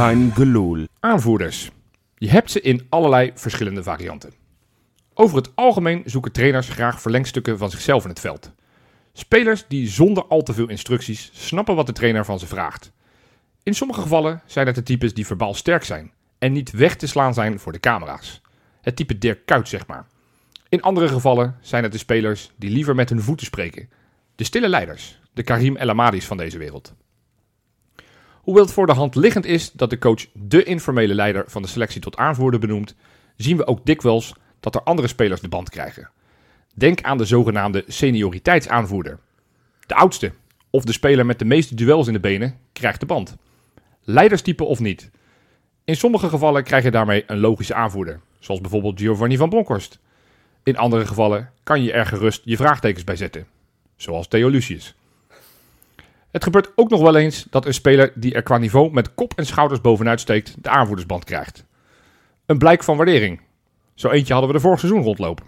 Gelul. Aanvoerders. Je hebt ze in allerlei verschillende varianten. Over het algemeen zoeken trainers graag verlengstukken van zichzelf in het veld. Spelers die zonder al te veel instructies snappen wat de trainer van ze vraagt. In sommige gevallen zijn het de types die verbaal sterk zijn en niet weg te slaan zijn voor de camera's. Het type Dirk Kuyt, zeg maar. In andere gevallen zijn het de spelers die liever met hun voeten spreken. De stille leiders, de Karim El Amadis van deze wereld. Hoewel het voor de hand liggend is dat de coach de informele leider van de selectie tot aanvoerder benoemt, zien we ook dikwijls dat er andere spelers de band krijgen. Denk aan de zogenaamde senioriteitsaanvoerder. De oudste, of de speler met de meeste duels in de benen, krijgt de band. Leiderstype of niet. In sommige gevallen krijg je daarmee een logische aanvoerder, zoals bijvoorbeeld Giovanni van Bronckhorst. In andere gevallen kan je er gerust je vraagtekens bij zetten, zoals Theo Lucius. Het gebeurt ook nog wel eens dat een speler die er qua niveau met kop en schouders bovenuit steekt, de aanvoerdersband krijgt. Een blijk van waardering. Zo eentje hadden we de vorig seizoen rondlopen.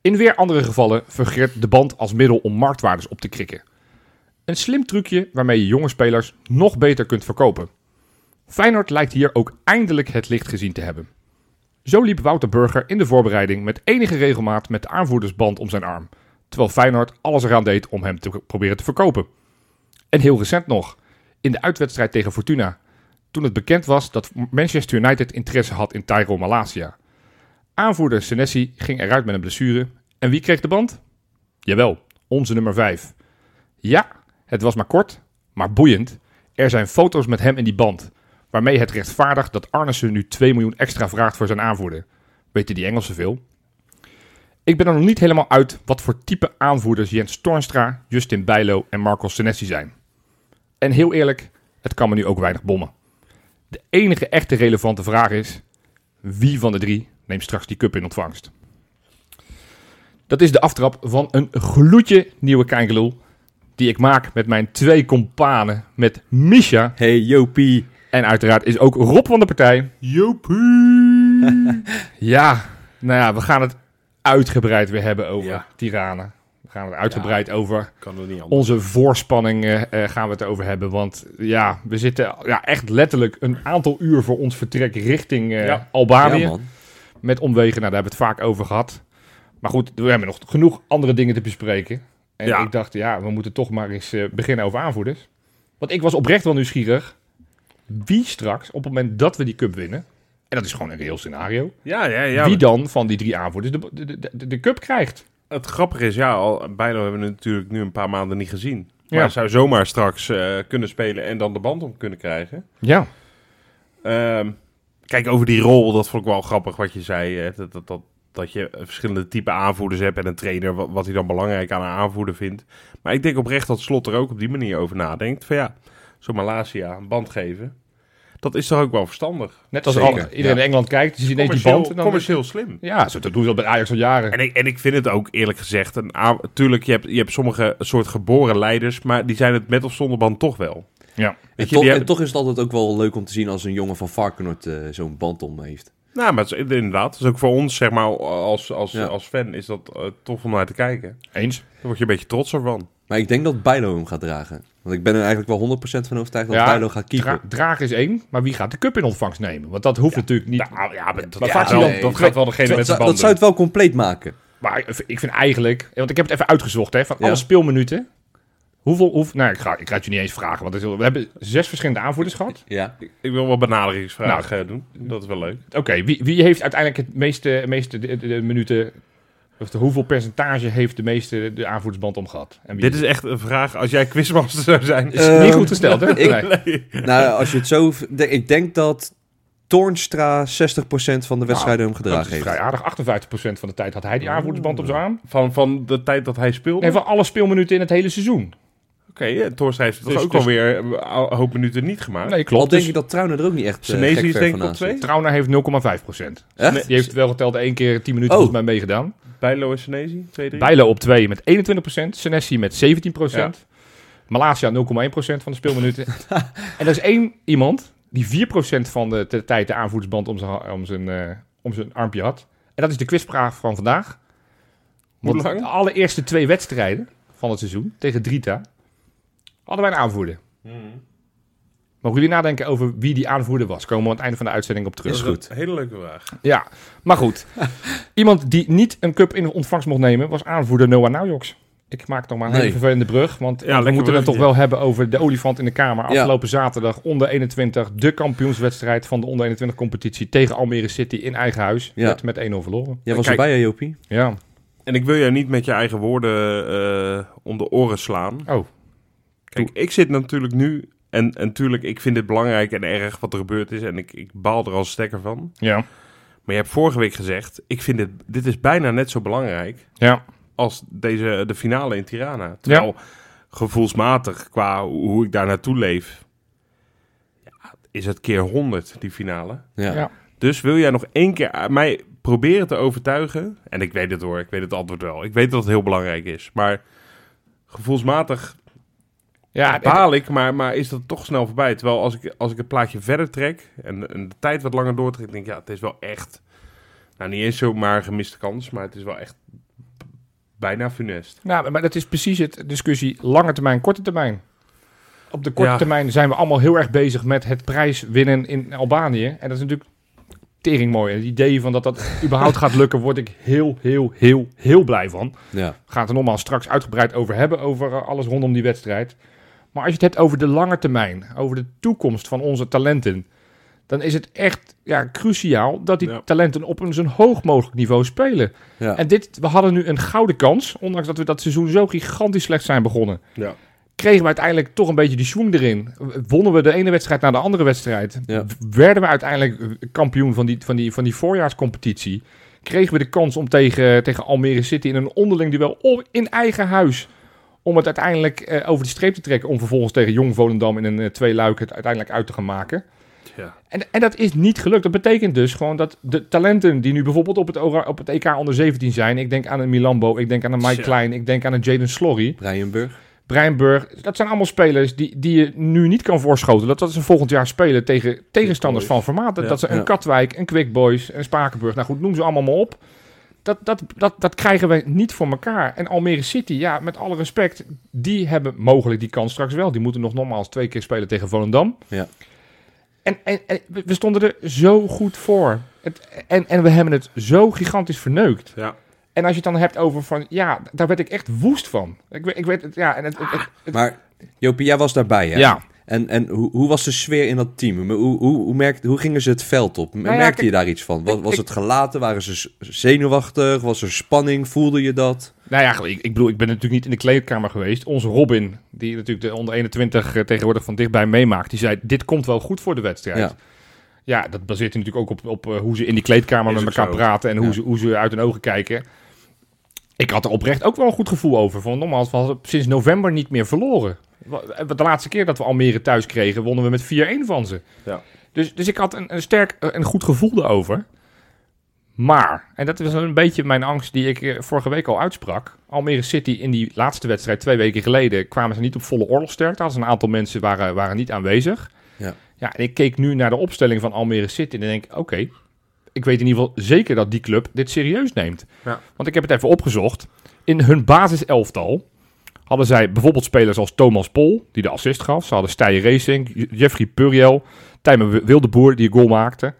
In weer andere gevallen fungeert de band als middel om marktwaardes op te krikken. Een slim trucje waarmee je jonge spelers nog beter kunt verkopen. Feyenoord lijkt hier ook eindelijk het licht gezien te hebben. Zo liep Wouter Burger in de voorbereiding met enige regelmaat met de aanvoerdersband om zijn arm, terwijl Feyenoord alles eraan deed om hem te proberen te verkopen. En heel recent nog, in de uitwedstrijd tegen Fortuna, toen het bekend was dat Manchester United interesse had in Tyrone Malasia. Aanvoerder Senesi ging eruit met een blessure. En wie kreeg de band? Jawel, onze nummer 5. Ja, het was maar kort, maar boeiend. Er zijn foto's met hem in die band, waarmee het rechtvaardigt dat Arnesen nu 2 miljoen extra vraagt voor zijn aanvoerder. Weten die Engelsen veel? Ik ben er nog niet helemaal uit wat voor type aanvoerders Jens Toornstra, Justin Bijlo en Marco Senesi zijn. En heel eerlijk, het kan me nu ook weinig bommen. De enige echte relevante vraag is: wie van de drie neemt straks die cup in ontvangst? Dat is de aftrap van een gloedje nieuwe Kijngeloel. Die ik maak met mijn twee companen. Met Misha. Hey Jopie. En uiteraard is ook Rob van de partij. Jopie. ja, nou ja, we gaan het uitgebreid weer hebben over Ja. Tiranen. We gaan het uitgebreid over kan er niet anders. onze voorspanning eh, eh, gaan we het over hebben. Want ja, we zitten ja, echt letterlijk een aantal uur voor ons vertrek richting eh, Ja. Albanië. Met omwegen, nou, daar hebben we het vaak over gehad. Maar goed, we hebben nog genoeg andere dingen te bespreken. En Ja. ik dacht, ja, we moeten toch maar eens beginnen over aanvoerders. Want ik was oprecht wel nieuwsgierig. Wie straks, op het moment dat we die cup winnen... en dat is gewoon een reëel scenario... Ja, ja, ja. wie dan van die drie aanvoerders de, de, de, de, cup krijgt. Het grappige is, ja, al, Bijlo hebben we natuurlijk nu een paar maanden niet gezien. Maar Ja. zou zomaar straks eh, kunnen spelen en dan de band om kunnen krijgen. Ja, Ehm, kijk, over die rol, dat vond ik wel grappig wat je zei. hè, dat, dat, dat, dat je verschillende type aanvoerders hebt en een trainer, wat, wat hij dan belangrijk aan een aanvoerder vindt. Maar ik denk oprecht dat Slot er ook op die manier over nadenkt. Van ja, zo'n Malasia een band geven, dat is toch ook wel verstandig. net als Zeker, al, iedereen ja. in Engeland kijkt, die ziet ineens die band. en dan- commercieel slim. Ja, zo, dat doen ze al bij Ajax al jaren. En ik, en ik vind het ook eerlijk gezegd, een tuurlijk, je hebt, je hebt sommige soort geboren leiders, maar die zijn het met of zonder band toch wel. Ja. En, je, toch- en toch is het altijd ook wel leuk om te zien als een jongen van Varkenoord eh, zo'n band om heeft. Nou, maar het is, inderdaad, dus ook voor ons, zeg maar, als, als, Ja. als fan is dat eh, tof om naar te kijken. Eens. Daar word je een beetje trots van. Maar ik denk dat Bijlo hem gaat dragen. Want ik ben er eigenlijk wel 100% van overtuigd dat Bijlo gaat keeper. dra dragen is één, maar wie gaat de cup in ontvangst nemen? Want dat hoeft natuurlijk niet. Nou, ja, maar dat, ja, wel- dat gaat wel degene dat, met de zou- band dat zou het wel compleet maken. Maar ik vind eigenlijk, want ik heb het even uitgezocht, hè, van Ja. alle speelminuten. Hoeveel, hoeveel, nou, ik ga, ik ga het je niet eens vragen, want het we hebben zes verschillende aanvoerders gehad. Ja. Ik wil wel benaderingsvragen eh, doen. Dat is wel leuk. Oké, wie, wie heeft uiteindelijk het meeste, meeste de, de- de minuten, of de, hoeveel percentage heeft de meeste de aanvoerdersband om gehad? En wie Dit is echt een vraag, als jij quizmaster zou zijn. is niet goed gesteld, hè? ik- Nee. Nou, als je het zo... Ik denk dat Toornstra 60% van de wedstrijden hem Dat gedragen heeft. vrij aardig. 58% van de tijd had hij die aanvoerdersband op zijn arm. Van, van de tijd dat hij speelde? Nee, van alle speelminuten in het hele seizoen. Oké, ja, Torstra heeft toch Dus- ook dus- alweer een hoop minuten niet gemaakt. Nee, Al klopt. denk Dus ik dat Trouwner er ook niet echt uh, is denk ik op twee. Trauner heeft 0,5%. Echt? Die heeft wel geteld één keer 10 minuten Oh. volgens mij meegedaan. Bijlo en Senesi, 2 3 Bijlo op 2 met 21%. Senesi met 17%. Malasia 0,1% van de speelminuten. en er is één iemand die 4% van de, de tijd de aanvoerdersband om zijn, om, zijn, eh, om zijn armpje had. En dat is de quizvraag van vandaag. Hoe Want lang? de allereerste twee wedstrijden van het seizoen tegen Drita hadden wij een aanvoerder. Mogen jullie nadenken over wie die aanvoerder was? Komen we aan het einde van de uitzending op terug. Is goed. Een hele leuke vraag. Ja, maar goed. Iemand die niet een cup in ontvangst mocht nemen, was aanvoerder Noah Naujoks. Ik maak nog maar een Nee. hele vervelende brug, want Ja, we moeten het toch wel hebben over de olifant in de kamer. Ja. Afgelopen zaterdag onder 21, de kampioenswedstrijd van de onder 21 competitie tegen Almere City in eigen huis. Ja. Werd met 1-0 verloren. Jij was Kijk. erbij, Jopie? Ja. En ik wil jou niet met je eigen woorden eh, om de oren slaan. Oh, Kijk, ik zit natuurlijk nu... En, en natuurlijk, ik vind het belangrijk en erg wat er gebeurd is. En ik, ik baal er als stekker van. ja. Maar je hebt vorige week gezegd... Ik vind dit, dit is bijna net zo belangrijk... Ja. als deze, de finale in Tirana. Terwijl gevoelsmatig, qua hoe ik daar naartoe leef... Ja, is het keer 100, die finale. Ja. Ja. Dus wil jij nog één keer aan mij proberen te overtuigen? En ik weet het hoor, ik weet het antwoord wel. Ik weet dat het heel belangrijk is. Maar gevoelsmatig Ja, het- baal ik, maar, maar is dat toch snel voorbij. Terwijl als ik, als ik het plaatje verder trek en, en de tijd wat langer doortrek, denk ik, ja, het is wel echt... Nou, niet eens zomaar een gemiste kans, maar het is wel echt bijna funest. Nou, maar dat is precies het discussie lange termijn, korte termijn. Op de korte Ja. termijn zijn we allemaal heel erg bezig met het prijs winnen in Albanië. En dat is natuurlijk tering mooi. En het idee van dat dat überhaupt gaat lukken, word ik heel, heel, heel, heel blij van. Ja. Het er nogmaals straks uitgebreid over hebben, over eh, alles rondom die wedstrijd. Maar als je het hebt over de lange termijn, over de toekomst van onze talenten, dan is het echt ja, cruciaal dat die Ja. talenten op een zo hoog mogelijk niveau spelen. Ja. En dit, we hadden nu een gouden kans, ondanks dat we dat seizoen zo gigantisch slecht zijn begonnen. Ja. Kregen we uiteindelijk toch een beetje die schwung erin. Wonnen we de ene wedstrijd na de andere wedstrijd. Werden we uiteindelijk kampioen van die, van, die, van die voorjaarscompetitie. Kregen we de kans om tegen, tegen Almere City in een onderling duel in eigen huis. Om het uiteindelijk eh, over de streep te trekken. Om vervolgens tegen Jong Volendam in een eh, twee luik het uiteindelijk uit te gaan maken. Ja. En, en dat is niet gelukt. Dat betekent dus gewoon dat de talenten die nu bijvoorbeeld op het, op het EK onder 17 zijn. Ik denk aan een Milambo, ik denk aan een Mike. Klein, ik denk aan een Jaden Slorry. Brianburg. Breinburg. Dat zijn allemaal spelers die, die je nu niet kan voorschoten. Dat, dat ze volgend jaar spelen tegen tegenstanders van formaat. Dat, Ja. dat ze een. Katwijk, een Quick Boys, een Spakenburg. Nou goed, noem ze allemaal maar op. Dat, dat, dat, dat krijgen we niet voor elkaar. En Almere City, ja, met alle respect, die hebben mogelijk die kans straks wel. Die moeten nog nogmaals twee keer spelen tegen Volendam. Ja. En, en, en we stonden er zo goed voor. Het, en, en we hebben het zo gigantisch verneukt. Ja. En als je het dan hebt over van, ja, daar werd ik echt woest van. Ik, weet- ik weet het, ja, en het, het- het- het- Maar Jopie, jij was daarbij, hè? ja. En, en hoe, hoe was de sfeer in dat team? Hoe, hoe, hoe, merkte, hoe gingen ze het veld op? ja, Merkte kijk, je daar iets van? Was, was ik- het gelaten? Waren ze zenuwachtig? Was er spanning? Voelde je dat? Nou ja, ik, ik bedoel, ik ben natuurlijk niet in de kleedkamer geweest. Onze Robin, die natuurlijk de onder 21 eh, tegenwoordig van dichtbij meemaakt, die zei: Dit komt wel goed voor de wedstrijd. Ja. Ja, dat baseert natuurlijk ook op, op eh, hoe ze in die kleedkamer Is met elkaar zo. praten en hoe, Ja. ze, hoe ze uit hun ogen kijken. Ik had er oprecht ook wel een goed gevoel over. Van nogmaals, we hadden sinds november niet meer verloren. Wa- De laatste keer dat we Almere thuis kregen, wonnen we met 4-1 van ze. Ja. Dus, dus ik had een, een sterk en goed gevoel erover. Maar, en dat was een beetje mijn angst die ik eh, vorige week al uitsprak. Almere City in die laatste wedstrijd twee weken geleden kwamen ze niet op volle oorlogsterkte. Ze een aantal mensen waren, waren niet aanwezig. Ja. ja, en ik keek nu naar de opstelling van Almere City en denk oké, ik weet in ieder geval zeker dat die club dit serieus neemt. Ja. Want ik heb het even opgezocht. In hun basiselftal hadden zij bijvoorbeeld spelers als Thomas Pol, die de assist gaf. Ze hadden Stije Racing, Jeffrey Puriel, Tijmen Wildeboer, die een goal maakte.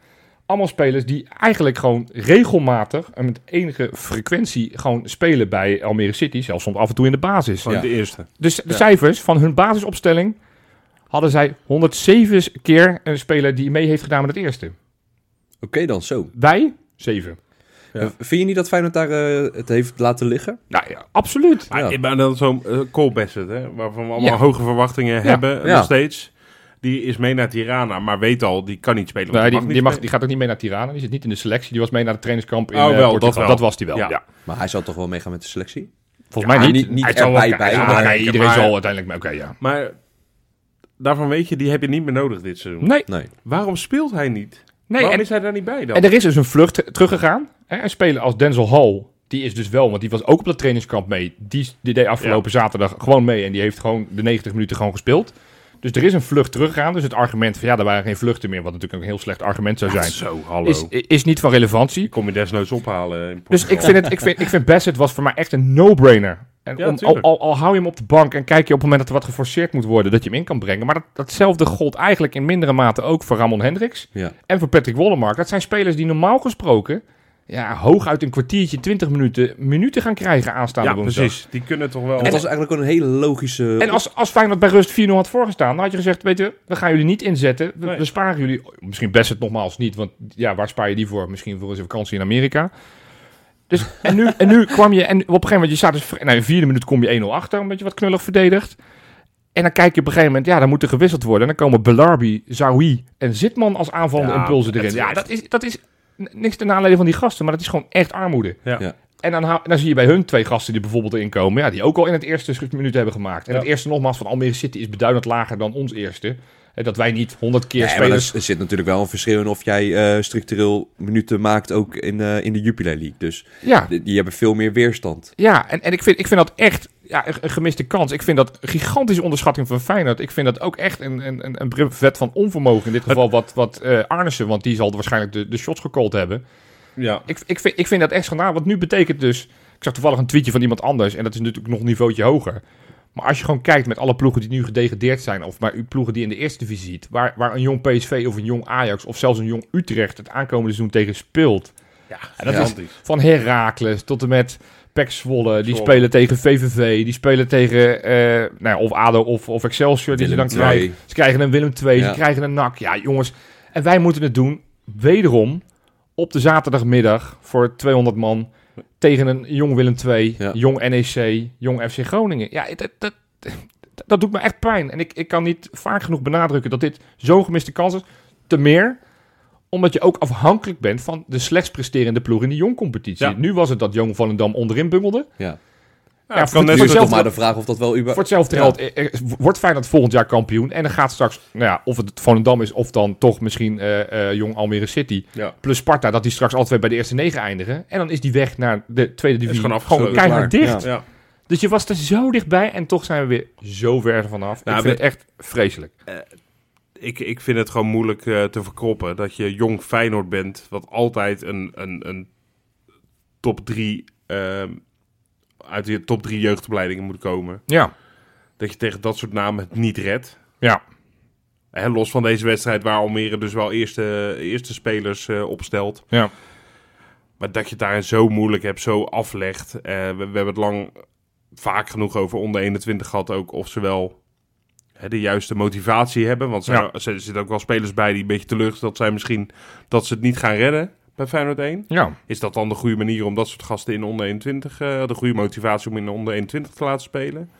Allemaal spelers die eigenlijk gewoon regelmatig en met enige frequentie gewoon spelen bij Almere City. Zelfs soms af en toe in de basis. Ja. de eerste. Dus de Ja. cijfers van hun basisopstelling hadden zij 107 keer een speler die mee heeft gedaan met het eerste. Oké dan, zo. Wij, 7. Ja. Eh, Vind je niet dat Feyenoord daar eh, het heeft laten liggen? Nou ja, absoluut. Maar, Ja. maar dan zo'n uh, Cole Bassett, hè, waarvan we allemaal Ja. hoge verwachtingen hebben Ja. nog steeds. Die is mee naar Tirana, maar weet al, die kan niet spelen. Nee, die, mag die, niet mag, spelen. die gaat ook niet mee naar Tirana. Die zit niet in de selectie. Die was mee naar de trainingskamp in Oh, wel, Portugal. dat wel. Dat was die wel, ja. Ja. Maar hij zal toch wel meegaan met de selectie? Volgens Ja, mij niet. niet- niet Hij wel erbij bij, Ja, maar- nee, iedereen maar- zal uiteindelijk... mee- Oké, ja. Maar daarvan weet je, die heb je niet meer nodig dit seizoen. Nee, Nee. Waarom speelt hij niet? Nee. Waarom En, is hij daar niet bij dan? en er is dus een vlucht teruggegaan. Hè, Een speler als Denzel Hall, die is dus wel, want die was ook op dat trainingskamp mee. Die, die deed afgelopen zaterdag gewoon mee en die heeft gewoon de 90 minuten gewoon gespeeld. Dus er is een vlucht teruggegaan. Dus het argument van ja, er waren geen vluchten meer, wat natuurlijk een heel slecht argument zou zijn, Zo, hallo. is, is niet van relevantie. Kom je desnoods ophalen in Dus ik vind, het, ik, vind, ik vind Bassett was voor mij echt een no-brainer En Ja, om- al, al, al hou je hem op de bank en kijk je op het moment dat er wat geforceerd moet worden, dat je hem in kan brengen. Maar dat, datzelfde gold eigenlijk in mindere mate ook voor Ramon Hendricks Ja. en voor Patrick Wollemark. Dat zijn spelers die normaal gesproken ja, hooguit een kwartiertje, 20 minuten, minuten gaan krijgen aanstaande Ja, woensdag. precies. Die kunnen toch wel... En dat was eigenlijk ook een hele logische... En als, als Feyenoord bij rust 4-0 had voorgestaan, dan had je gezegd, weet je, we gaan jullie niet inzetten. We, Nee. we sparen jullie, misschien best het nogmaals niet, want ja, waar spaar je die voor? Misschien voor een vakantie in Amerika. Dus, en, nu, en nu kwam je, en op een gegeven moment, je staat dus, nou, in de vierde minuut kom je 1-0 achter, een beetje wat knullig verdedigd. En dan kijk je op een gegeven moment, ja, dan moet er gewisseld worden. En dan komen Belarbi, Zawi en Zitman als aanvallende Ja, impulsen erin. Ja, dat is, dat is niks ten nadele van die gasten, maar dat is gewoon echt armoede. Ja. Ja. En dan, dan zie je bij hun twee gasten die bijvoorbeeld erin komen, ja, die ook al in het eerste minuut hebben gemaakt. En Ja. het eerste nogmaals van Almere City is beduidend lager dan ons eerste. Hè, dat wij niet honderd keer Ja, maar er, spelers... er zit natuurlijk wel een verschil in of jij eh, structureel minuten maakt ook in, eh, in de Jupiler League. Dus Ja, die, die hebben veel meer weerstand. ja en, en ik, vind, ik vind dat echt ja, een, gemiste kans. Ik vind dat gigantische onderschatting van Feyenoord. Ik vind dat ook echt een, een, een, een brevet van onvermogen. In dit geval wat, wat eh, Arnissen, want die zal waarschijnlijk de, de shots gecallt hebben. Ja. Ik, ik, vind, ik vind dat echt schandalig. Want nu betekent dus... Ik zag toevallig een tweetje van iemand anders. En dat is natuurlijk nog een niveautje hoger. Maar als je gewoon kijkt met alle ploegen die nu gedegradeerd zijn... of maar ploegen die in de eerste divisie ziet... Waar, waar een jong PSV of een jong Ajax... of zelfs een jong Utrecht het aankomende seizoen tegen speelt... Ja, En dat is van Heracles tot en met Pek Zwolle. Die Zwolle. spelen tegen VVV. Die spelen tegen eh, nou ja, of ADO of, of Excelsior. Die ze dan II. krijgen. Ze krijgen een Willem II. Ja. Ze krijgen een NAC. Ja, jongens. En wij moeten het doen, wederom, op de zaterdagmiddag voor 200 man. Tegen een jong Willem II, Ja. jong NEC, jong FC Groningen. Ja, dat, dat, dat, dat doet me echt pijn. En ik, ik kan niet vaak genoeg benadrukken dat dit zo'n gemiste kans is. Te meer omdat je ook afhankelijk bent van de slechts presterende ploeg in de jongcompetitie. Ja. Nu was het dat Jong Volendam onderin bungelde. Ja. Ja, Ja, het voor- maar de vraag of dat wel überhaupt... Voor hetzelfde Ja. geld eh, eh, wordt Feyenoord volgend jaar kampioen. En dan gaat straks, nou ja, of het Volendam is of dan toch misschien eh, eh, Jong Almere City. Ja. Plus Sparta, dat die straks twee bij de eerste negen eindigen. En dan is die weg naar de tweede divisie gewoon keihard dicht. Ja. Ja. Dus je was er zo dichtbij en toch zijn we weer zo ver vanaf. Nou, ik vind het echt vreselijk. Ik, ik vind het gewoon moeilijk eh, te verkroppen dat je jong Feyenoord bent, wat altijd een, een, een top 3 uit de top 3 jeugdopleidingen moet komen. Ja, Dat je tegen dat soort namen het niet redt. ja. Hè, los van deze wedstrijd waar Almere dus wel eerste, eerste spelers eh, opstelt. Ja. Maar dat je het daarin zo moeilijk hebt, zo aflegt. Eh, we, we hebben het lang vaak genoeg over onder 21 gehad ook. Of ze wel de juiste motivatie hebben. Want er Ja. er zitten ook wel spelers bij die een beetje teleurgesteld zijn misschien dat ze het niet gaan redden bij Feyenoord 1. ja. Is dat dan de goede manier om dat soort gasten in onder 21, eh, de goede motivatie om in onder 21 te laten spelen?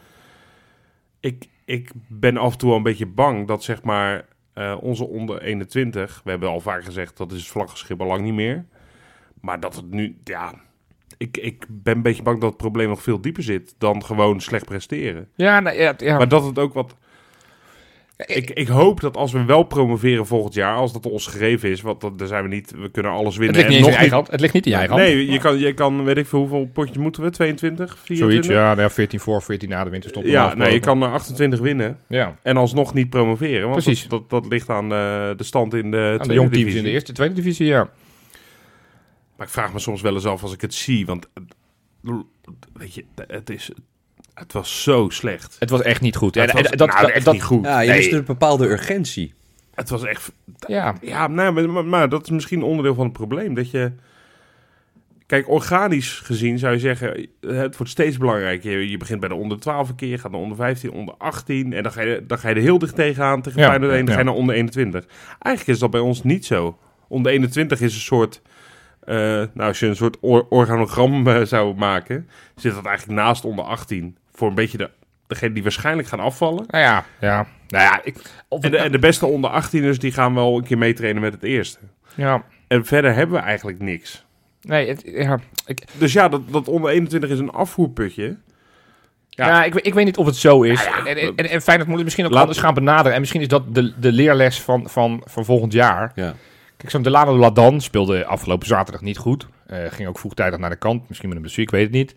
Ik, ik ben af en toe wel een beetje bang dat zeg maar eh, onze onder 21, we hebben al vaak gezegd dat is het vlaggenschip al lang niet meer. Maar dat het nu, ja, ik, ik ben een beetje bang dat het probleem nog veel dieper zit dan gewoon slecht presteren. Ja, nou, ja, ja. Maar dat het ook wat... Ik, ik hoop dat als we wel promoveren volgend jaar, als dat ons gegeven is, want dat, daar zijn we niet, we kunnen alles het winnen. ligt niet en eens in je nog eigen hand. Het ligt niet in je eigen hand. Nee, je kan, je kan, weet ik veel, hoeveel potjes moeten we? 22? 24? Zoiets, ja, nou ja, 14 voor, 14 na de winterstop. Ja, nee, je kan er 28 winnen Ja, en alsnog niet promoveren. Want Precies. Dat, dat, dat ligt aan eh, de stand in de aan de tweede jong teams divisie. in de eerste, tweede divisie, ja. Maar ik vraag me soms wel eens af als ik het zie, want weet je, het is, het was zo slecht. Het was echt niet goed. Het En- was en dat, nou, dat, echt dat- niet goed. Ja, je Nee. mist een bepaalde urgentie. Het was echt, ja, ja, nou, maar, maar, maar dat is misschien onderdeel van het probleem. Dat je, kijk, organisch gezien zou je zeggen, het wordt steeds belangrijker. Je, je begint bij de onder 12 een keer, je gaat naar onder 15, onder 18. En dan ga je, dan ga je er heel dicht tegenaan tegen Ja, Feyenoord 1, dan ja. ga je naar onder 21. Eigenlijk is dat bij ons niet zo. Onder 21 is een soort, eh, nou als je een soort or- organogram eh, zou maken, zit dat eigenlijk naast onder 18. Voor een beetje de, degene die waarschijnlijk gaan afvallen. nou ja, ja. Nou ja, ik... En de, en de beste onder 18ers die gaan wel een keer meetrainen met het eerste. ja, En verder hebben we eigenlijk niks. nee, het, ja, ik, Dus ja, dat, dat onder 21 is een afvoerputje. ja. Ja. ik, ik weet niet of het zo is. Ja, ja. En, en, en, en Feyenoord moet het misschien ook Laat- anders gaan benaderen. En misschien is dat de, de leerles van, van, van volgend jaar. Ja. Kijk, zo'n Delano Ladan speelde afgelopen zaterdag niet goed. Eh, ging ook vroegtijdig naar de kant. Misschien met een blessure, ik weet het niet.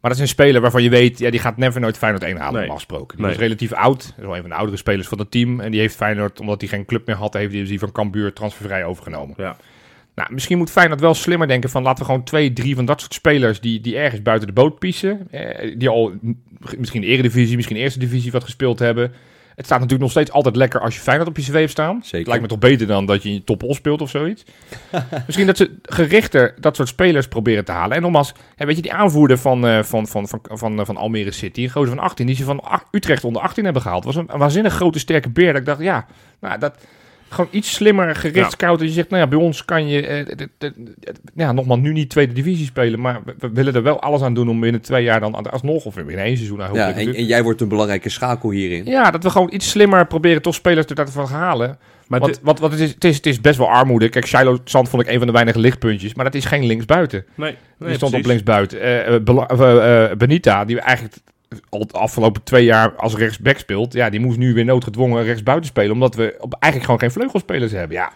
Maar dat is een speler waarvan je weet, ja, die gaat never nooit Feyenoord 1 halen, Nee. normaal gesproken. Die Nee. is relatief oud. Dat is wel een van de oudere spelers van het team. En die heeft Feyenoord, omdat hij geen club meer had, heeft hij die van Cambuur transfervrij overgenomen. Ja. Nou, misschien moet Feyenoord wel slimmer denken van laten we gewoon twee, drie van dat soort spelers die, die ergens buiten de boot piezen. Eh, die al misschien de eredivisie, misschien de eerste divisie wat gespeeld hebben. Het staat natuurlijk nog steeds altijd lekker als je Feyenoord op je cv hebt staan. Zeker. Het lijkt me toch beter dan dat je in je top Os speelt of zoiets. misschien dat ze gerichter dat soort spelers proberen te halen. En nogmaals, hè, weet je, die aanvoerder van, eh, van, van, van, van, eh, van Almere City, een gozer van 18, die ze van Utrecht onder 18 hebben gehaald. was een, een waanzinnig grote sterke beer. Dat ik dacht, ja, nou, dat gewoon iets slimmer gericht scouten. Je zegt, nou ja, bij ons kan je, eh, ja, nogmaals, nu niet tweede divisie spelen, maar we, willen er wel alles aan doen om binnen twee jaar dan alsnog, of binnen één seizoen, nou, Ja, en, jij wordt een belangrijke schakel hierin. ja, dat we gewoon iets slimmer proberen toch spelers er daarvan te halen. Maar Want, dit- wat, wat het, is, het, is, het is best wel armoede. Kijk, Shiloh Sand vond ik een van de weinige lichtpuntjes, maar dat is geen linksbuiten. nee, Die nee, stond op linksbuiten. Eh, eh, Benita, die eigenlijk al de afgelopen twee jaar als rechtsback speelt, ja, die moest nu weer noodgedwongen rechtsbuiten spelen, omdat we op, eigenlijk gewoon geen vleugelspelers hebben. Ja,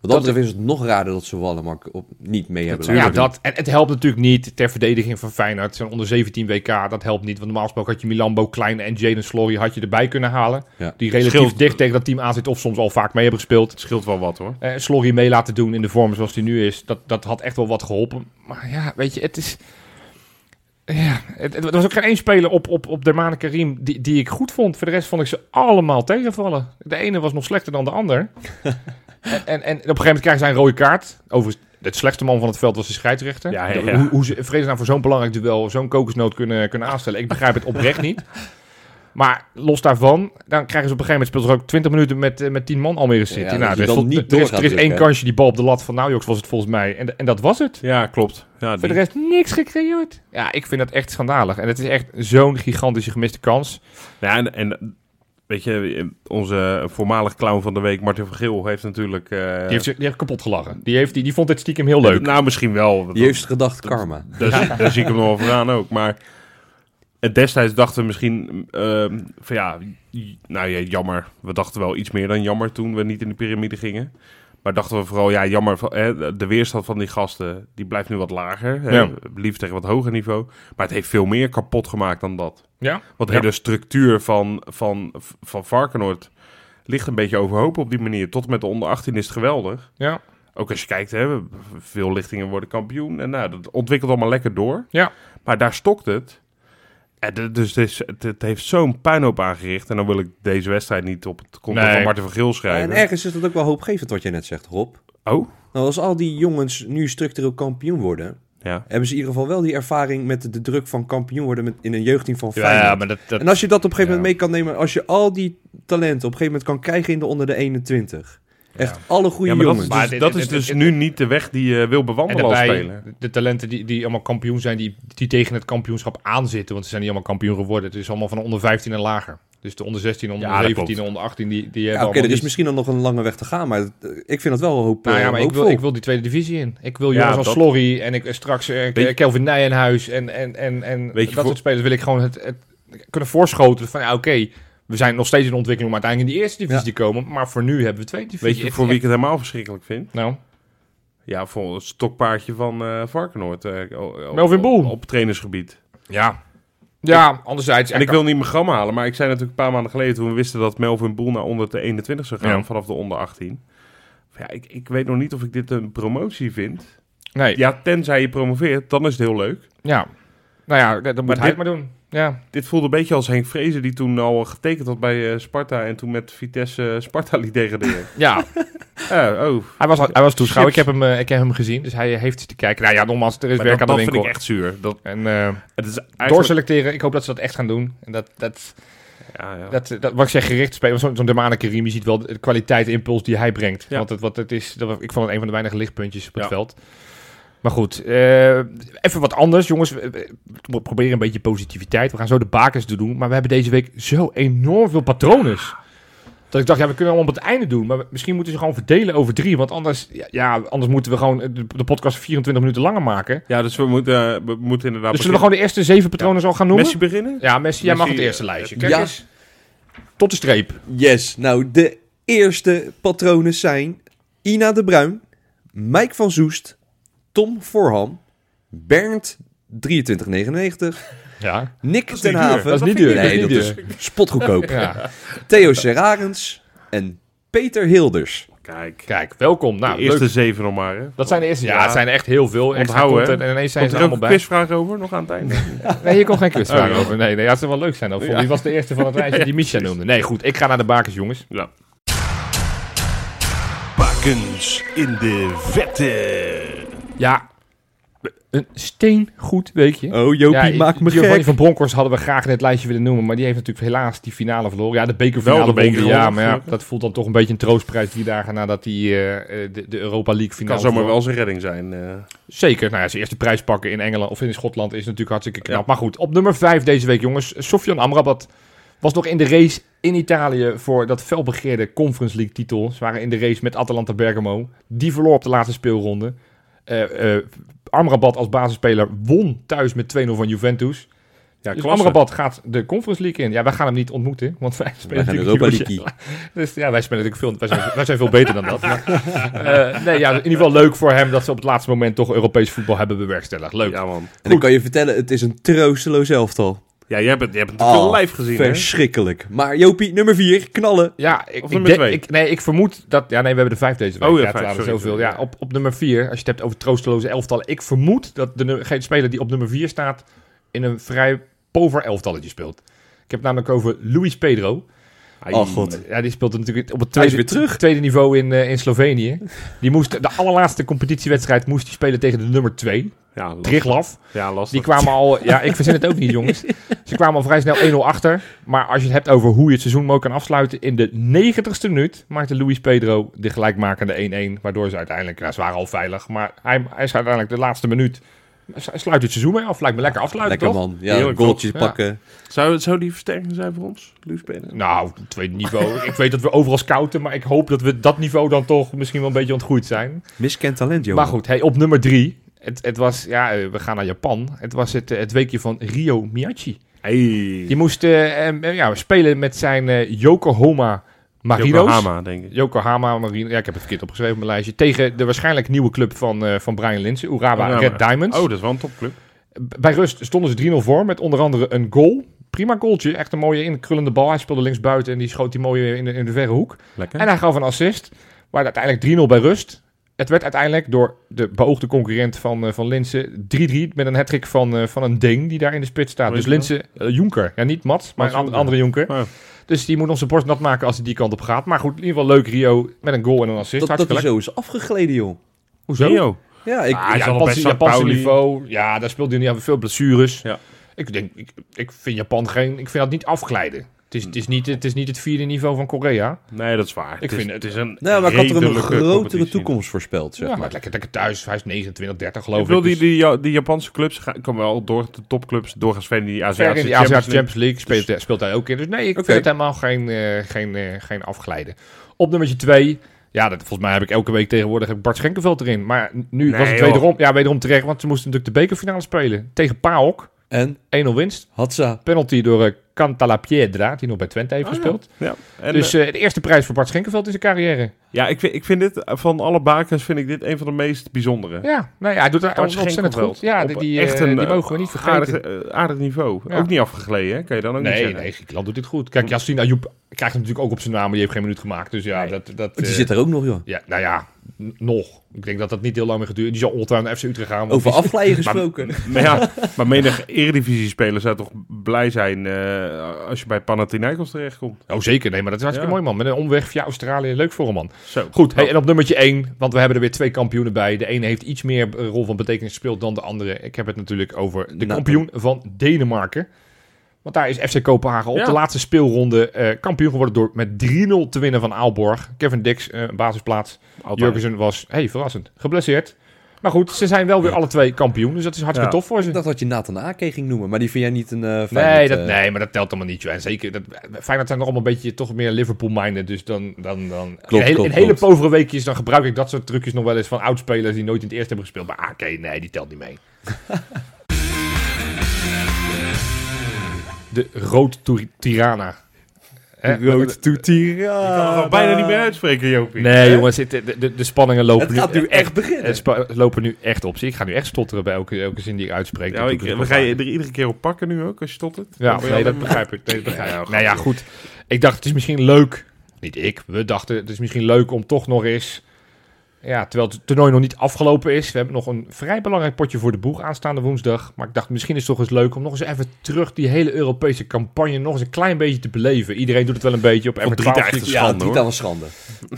Wat dat betreft is het nog raarder dat ze Wallenmark op, niet mee hebben. ja dat, en het helpt natuurlijk niet ter verdediging van Feyenoord. Zo'n onder 17 WK, dat helpt niet. Want normaal gesproken had je Milambo, Klein en Jaden Slory had je erbij kunnen halen. Ja. Die relatief Scheelt. dicht tegen dat team aan zit of soms al vaak mee hebben gespeeld. Het scheelt wel wat hoor. eh Slory mee laten doen in de vorm zoals die nu is, dat, dat had echt wel wat geholpen. Maar ja, weet je, het is... Ja, het, het- er was ook geen één speler op, op, op Dermane Karim die, die ik goed vond. Voor de rest vond ik ze allemaal tegenvallen. De ene was nog slechter dan de ander. en, en, en op een gegeven moment krijgen zij een rode kaart. Overigens, de slechtste man van het veld was de scheidsrechter. Ja, ja, De- ja. Hoe, hoe ze vredesnaam voor zo'n belangrijk duel zo'n kokosnoot kunnen, kunnen aanstellen. Ik begrijp het oprecht niet. Maar los daarvan, dan krijgen ze op een gegeven moment speelt er ook 20 minuten met, eh, met 10 man Almere City. Ja, nou, je er is, dan tot- niet er is, er is één hè? kansje, die bal op de lat van Naujoks was het volgens mij. En, en dat was het. Ja, klopt. Ja, Voor die- de rest niks gecreëerd. Ja, ik vind dat echt schandalig. En het is echt zo'n gigantische gemiste kans. Ja, en, en weet je, onze voormalig clown van de week, Martin van Geel, heeft natuurlijk... eh, Die heeft, zich- die heeft kapot gelachen. Die, heeft, die, die vond dit stiekem heel leuk. Nou, misschien wel. Die heeft gedacht karma. Daar, zie- daar zie ik hem nog wel voor aan ook. Maar destijds dachten we misschien ehm, van ja, nou ja, jammer. We dachten wel iets meer dan jammer toen we niet in de piramide gingen. Maar dachten we vooral, ja, jammer. de weerstand van die gasten, die blijft nu wat lager. Hè, Ja. Liefst tegen wat hoger niveau. Maar het heeft veel meer kapot gemaakt dan dat. Ja? Want de Ja. hele structuur van, van, van Varkenoord ligt een beetje overhoop op die manier. Tot en met de onder 18 is het geweldig. Ja. Ook als je kijkt, hè, veel lichtingen worden kampioen. En nou, dat ontwikkelt allemaal lekker door. Ja. Maar daar stokt het. En de- dus het, is, het, heeft zo'n puinhoop aangericht. En dan wil ik deze wedstrijd niet op het konto Nee. van Martin van Geel En schrijven. ergens is dat ook wel hoopgevend wat jij net zegt, Rob. Oh, Nou, als al die jongens nu structureel kampioen worden, ja. hebben ze in ieder geval wel die ervaring met de druk van kampioen worden met, in een jeugdteam van Ja, Feyenoord. maar dat... dat En als je dat op een gegeven ja. moment mee kan nemen, als je al die talenten op een gegeven moment kan krijgen in de onder de 21. Echt alle goede ja maar dat jongens. is dus, Maar dit- dat dit- is dit- dus dit- nu niet de weg die je wil en bewandelen als speler. de talenten die, die allemaal kampioen zijn, die, die tegen het kampioenschap aanzitten. Want ze zijn niet allemaal kampioen geworden. Het is allemaal van onder 15 en lager. Dus de onder 16, onder Ja, dat 17 en klopt. onder 18, die, die Ja, hebben Oké, er is misschien dan nog een lange weg te gaan, maar eh, ik vind dat wel hoop, Nou ja, eh, maar ik wil, ik wil die tweede divisie in. Ik wil Ja, jongens als dat- Slorry en ik, straks eh, je- Kelvin Nijenhuis en, en, en, en Weet je, dat voor- soort spelers wil ik gewoon het, het kunnen voorschoten van ja, oké, we zijn nog steeds in ontwikkeling om uiteindelijk in de eerste divisie te komen, maar voor nu hebben we twee divisie. Weet je voor wie ik het helemaal verschrikkelijk vind? Nou, Ja, voor het stokpaardje van eh Varkenoord. eh, op- Melvin Boel. Op, op trainersgebied. ja. Ja, anderzijds. En ik wil niet mijn gram halen, maar ik zei natuurlijk een paar maanden geleden... toen we wisten dat Melvin Boel naar onder de 21 zou gaan... Ja. vanaf de onder 18. Ja, ik, ik weet nog niet of ik dit een promotie vind. Nee, ja. Ja, tenzij je promoveert, dan is het heel leuk. Nou ja, dat, dat moet Maar hij dit- het maar doen. Ja. Dit voelde een beetje als Henk Vrezen... die toen al getekend had bij eh, Sparta... en toen met Vitesse eh, Sparta liet degraderen. ja, Eh, oh, hij was, hij was toeschouwer. Ik heb, hem, eh, ik heb hem gezien, dus hij heeft zitten kijken. Nou ja, nogmaals, er is maar werk dat, aan dat de vind winkel. ik echt zuur. Dat, En eh, het is eigenlijk... doorselecteren, ik hoop dat ze dat echt gaan doen. En dat, dat, Ja, ja. Dat, dat, wat ik zeg, gericht spelen. Zo'n zo'n Dermane Karim, je ziet wel de kwaliteit, de impuls die hij brengt. Ja. Want het, wat het is, dat, ik vond het een van de weinige lichtpuntjes op het Ja. veld. Maar goed, eh, even wat anders, jongens. We, proberen een beetje positiviteit. We gaan zo de bakens doen. Maar we hebben deze week zo enorm veel patronen. Dat ik dacht, ja, we kunnen allemaal op het einde doen. Maar misschien moeten ze gewoon verdelen over drie. Want anders, ja, anders moeten we gewoon de, de podcast 24 minuten langer maken. ja, dus we moeten, we moeten inderdaad... Dus zullen we gewoon de eerste zeven patronen al gaan noemen? Messi beginnen? Ja, Messi, jij mag het eerste eh, lijstje. Kijk ja. eens. Tot de streep. Yes, nou de eerste patronen zijn Ina de Bruin, Mike van Zoest, Tom Voorham, Bernd 2399, Ja. Nick ten. Haven. Dat is niet duur. Nee, dat dat is spotgoedkoop. Ja. Theo Serarens en Peter Hilders. Kijk, Kijk, welkom. Nou, de eerste leuk. zeven nog maar. Hè. Dat zijn de eerste. Ja, Ja. het zijn echt heel veel. Onthouden, en ineens zijn Komt ze er allemaal een bij. quizvraag over nog aan het einde? Nee, hier komt geen quizvraag Oh, over. Nee, nee, ja, het zou wel leuk zijn. Of Ja. Wie was de eerste van het rijtje die Misha noemde? Nee, goed. Ik ga naar de bakers, jongens. ja. Bakens in de vette. Ja, een steengoed weekje. Oh, Jopie, ja, maak me Giovanni gek. van Bronckhorst hadden we graag in het lijstje willen noemen. Maar die heeft natuurlijk helaas die finale verloren. Ja, de bekerfinale Wel de beker won die, Ja, maar ja, dat voelt dan toch een beetje een troostprijs drie dagen nadat hij eh, de, de Europa League finale Kan zomaar wel zijn redding zijn. eh. Zeker. Nou ja, zijn eerste prijs pakken in Engeland of in Schotland is natuurlijk hartstikke knap. Ja. Maar goed, op nummer 5 deze week, jongens. Sofian Amrabat was nog in de race in Italië voor dat felbegeerde Conference League titel. Ze waren in de race met Atalanta Bergamo. Die verloor op de laatste speelronde. Amrabat als basisspeler won thuis met 2-0 van Juventus. Ja, dus klasse. Amrabat gaat de Conference League in. Ja, wij gaan hem niet ontmoeten, want wij spelen gaan natuurlijk Europa League. Dus ja, wij spelen natuurlijk veel. Wij zijn, wij zijn veel beter dan dat. Maar, eh, nee, ja, in ieder geval leuk voor hem dat ze op het laatste moment toch Europees voetbal hebben bewerkstelligd. Leuk. Ja, man. En ik kan je vertellen, het is een troosteloos elftal. Ja, jij hebt jij hebt het natuurlijk Oh, live gezien, hè? Verschrikkelijk. Maar Jopie, nummer 4, knallen. Ja, ik, Of ik nummer denk- twee? Ik, nee, ik vermoed dat... Ja, nee, we hebben de vijf deze week. Oh ja, ja, vijf, sorry, zoveel. sorry, Ja, op, op nummer vier, als je het hebt over troosteloze elftallen. Ik vermoed dat de, geen speler die op nummer vier staat... in een vrij pover elftalletje speelt. Ik heb het namelijk over Luis Pedro. Oh god. Ja, die speelt natuurlijk op het tweede, weer terug. tweede niveau in, eh, in Slovenië. Die moest, de allerlaatste competitiewedstrijd moest hij spelen tegen de nummer twee, Ja, lastig. Triglav. Ja, lastig. Die kwamen al, ja, ik verzin het ook niet, jongens. Ze kwamen al vrij snel 1-0 achter. Maar als je het hebt over hoe je het seizoen mooi kan afsluiten. In de 90ste minuut maakte Luis Pedro de gelijkmakende 1-1. Waardoor ze uiteindelijk, nou, ze waren al veilig. Maar hij, hij is uiteindelijk de laatste minuut. Hij sluit het seizoen mee af. Lijkt me lekker afsluiten, Lekker toch? man. Ja, Heerlijk, goaltjes toch? pakken. Zou, zou die versterking zijn voor ons, Luus? Nou, tweede niveau. ik weet dat we overal scouten. Maar ik hoop dat we dat niveau dan toch misschien wel een beetje ontgroeid zijn. Miskend talent, joh. Maar goed, hey, op nummer 3. Het, het was, ja, we gaan naar Japan. Het was het, eh, het weekje van Rio Miyachi. Hey. Die moest eh, eh, ja, spelen met zijn eh, Yokohama Marinos. Yokohama, denk ik. Yokohama Marinos. Ja, ik heb het verkeerd opgeschreven op mijn lijstje. Tegen de waarschijnlijk nieuwe club van, eh, van Brian Linsen, Urawa Urawa. Red Diamonds. Oh, dat is wel een topclub. Bij rust stonden ze 3-0 voor met onder andere een goal. Prima goaltje. Echt een mooie inkrullende bal. Hij speelde linksbuiten en die schoot die mooi in de, in de verre hoek. Lekker. En hij gaf een assist. Maar uiteindelijk 3-0 bij rust. Het werd uiteindelijk door de beoogde concurrent van, eh, van Linsen 3-3 met een hattrick van, eh, van een Deen die daar in de spits staat. Dus Linsen, eh, Jonker. Ja, niet Mats, maar Mats een Jonker. andere Jonker. Dus die moet onze borst nat maken als hij die kant op gaat. Maar goed, in ieder geval leuk Rio met een goal en een assist. dat, dat hij zo is afgegleden, joh. Hoezo? Rio. Ja, ik, Ah, Japanse, Japanse niveau. Ja, daar speelt hij niet aan veel blessures. Ja. Ik denk, ik, ik vind Japan geen, ik vind dat niet afglijden. Het is, het, is niet, het is niet het vierde niveau van Korea. Nee, dat is waar. Ik het, vind het het- is een nou, maar ik had er een grotere toekomst voorspeld, zeg ja, maar. maar lekker, lekker thuis. Hij is 29, 30 Ik geloof bedoel, ik. die, dus die, ja, die Japanse clubs gaan, komen wel door de topclubs doorgaans ver in die Aziatische in de Aziatische Champions Champions League speelt, speelt hij ook in. Dus nee, ik Oké. vind het helemaal geen, eh, geen, eh, geen afglijden. Op nummertje 2. Ja, dat, volgens mij heb ik elke week tegenwoordig heb ik Bart Schenkenveld erin. Maar nu Nee, was het joh. wederom, ja, wederom terecht. Want ze moesten natuurlijk de bekerfinale spelen. Tegen PAOK. En 1-0 winst. Hatsa. Penalty door uh, Cantalapiedra, die nog bij Twente heeft Oh, gespeeld. Ja. En, dus eh, eh, de eerste prijs voor Bart Schenkenveld in zijn carrière. ja, ik vind, ik vind dit, eh, van alle bakens vind ik dit een van de meest bijzondere. Ja, nou ja, hij doet Bart ontzettend goed. Ja, Op die, die, echt een, die mogen we niet vergeten. Aardig, eh, aardig niveau. Ja. Ook niet afgegleden, hè? Kan je dan ook niet nee, zeggen. nee, Griekenland doet dit goed. Kijk, Yassine Ayoub krijgt hem natuurlijk ook op zijn naam, maar die heeft geen minuut gemaakt. Dus ja, Nee. dat... dat Die zit er ook nog, joh. Ja, nou ja, nog. Ik denk dat dat niet heel lang meer geduurd. Die zal ongetwijfeld naar FC Utrecht gaan. Over die- afglijden gesproken. Maar ja, maar menig eredivisie-speler zou toch blij zijn eh, als je bij Panathinaikos terechtkomt. Oh, zeker. Nee, maar dat is hartstikke Ja. mooi, man. Met een omweg via Australië. Leuk voor een man. Zo. Goed, hey, en op nummertje 1, want we hebben er weer twee kampioenen bij. De ene heeft iets meer eh, rol van betekenis gespeeld dan de andere. Ik heb het natuurlijk over de Nou. kampioen van Denemarken. Want daar is FC Kopenhagen op Ja. de laatste speelronde eh, kampioen geworden door met 3-0 te winnen van Aalborg. Kevin Dix, eh, basisplaats. Jurgensen was, hey, verrassend, geblesseerd. Maar goed, ze zijn wel weer alle twee kampioen, dus dat is hartstikke Ja. tof voor ze. Ik dacht dat je Nathan Ake ging noemen, maar die vind jij niet een uh, Nee, dat, nee, maar dat telt allemaal niet. joh. En zeker, dat, Feyenoord zijn nog allemaal een beetje toch meer Liverpool-minded. Dus dan, dan, dan Klopt, in, hele, klopt, in hele klopt. povere weekjes, dan gebruik ik dat soort trucjes nog wel eens van oudspelers die nooit in het eerste hebben gespeeld. Maar oké, nee, die telt niet mee. De Rood Tirana. Hè? Road to Tirana. Ik kan het bijna niet meer uitspreken, Jopie. Nee, jongens, het- de, de, de spanningen lopen Het gaat nu echt beginnen. Het lopen nu echt op. Zie, ik ga nu echt stotteren bij elke, elke zin die ik uitspreek. Ja, ik, we ook gaan je er iedere keer op pakken nu ook, als je stottert. Ja, je nee, dat begrijp ik. Nee, dat begrijp Ja, ik. ja, nou ja, goed. Ik dacht, het is misschien leuk niet ik, we dachten het is misschien leuk om toch nog eens... Ja, terwijl het toernooi nog niet afgelopen is. We hebben nog een vrij belangrijk potje voor de boeg aanstaande woensdag. Maar ik dacht misschien is het toch eens leuk om nog eens even terug die hele Europese campagne nog eens een klein beetje te beleven. Iedereen doet het wel een beetje op Vond M12. Drita echt een Ja, schande, Drita hoor. was schande.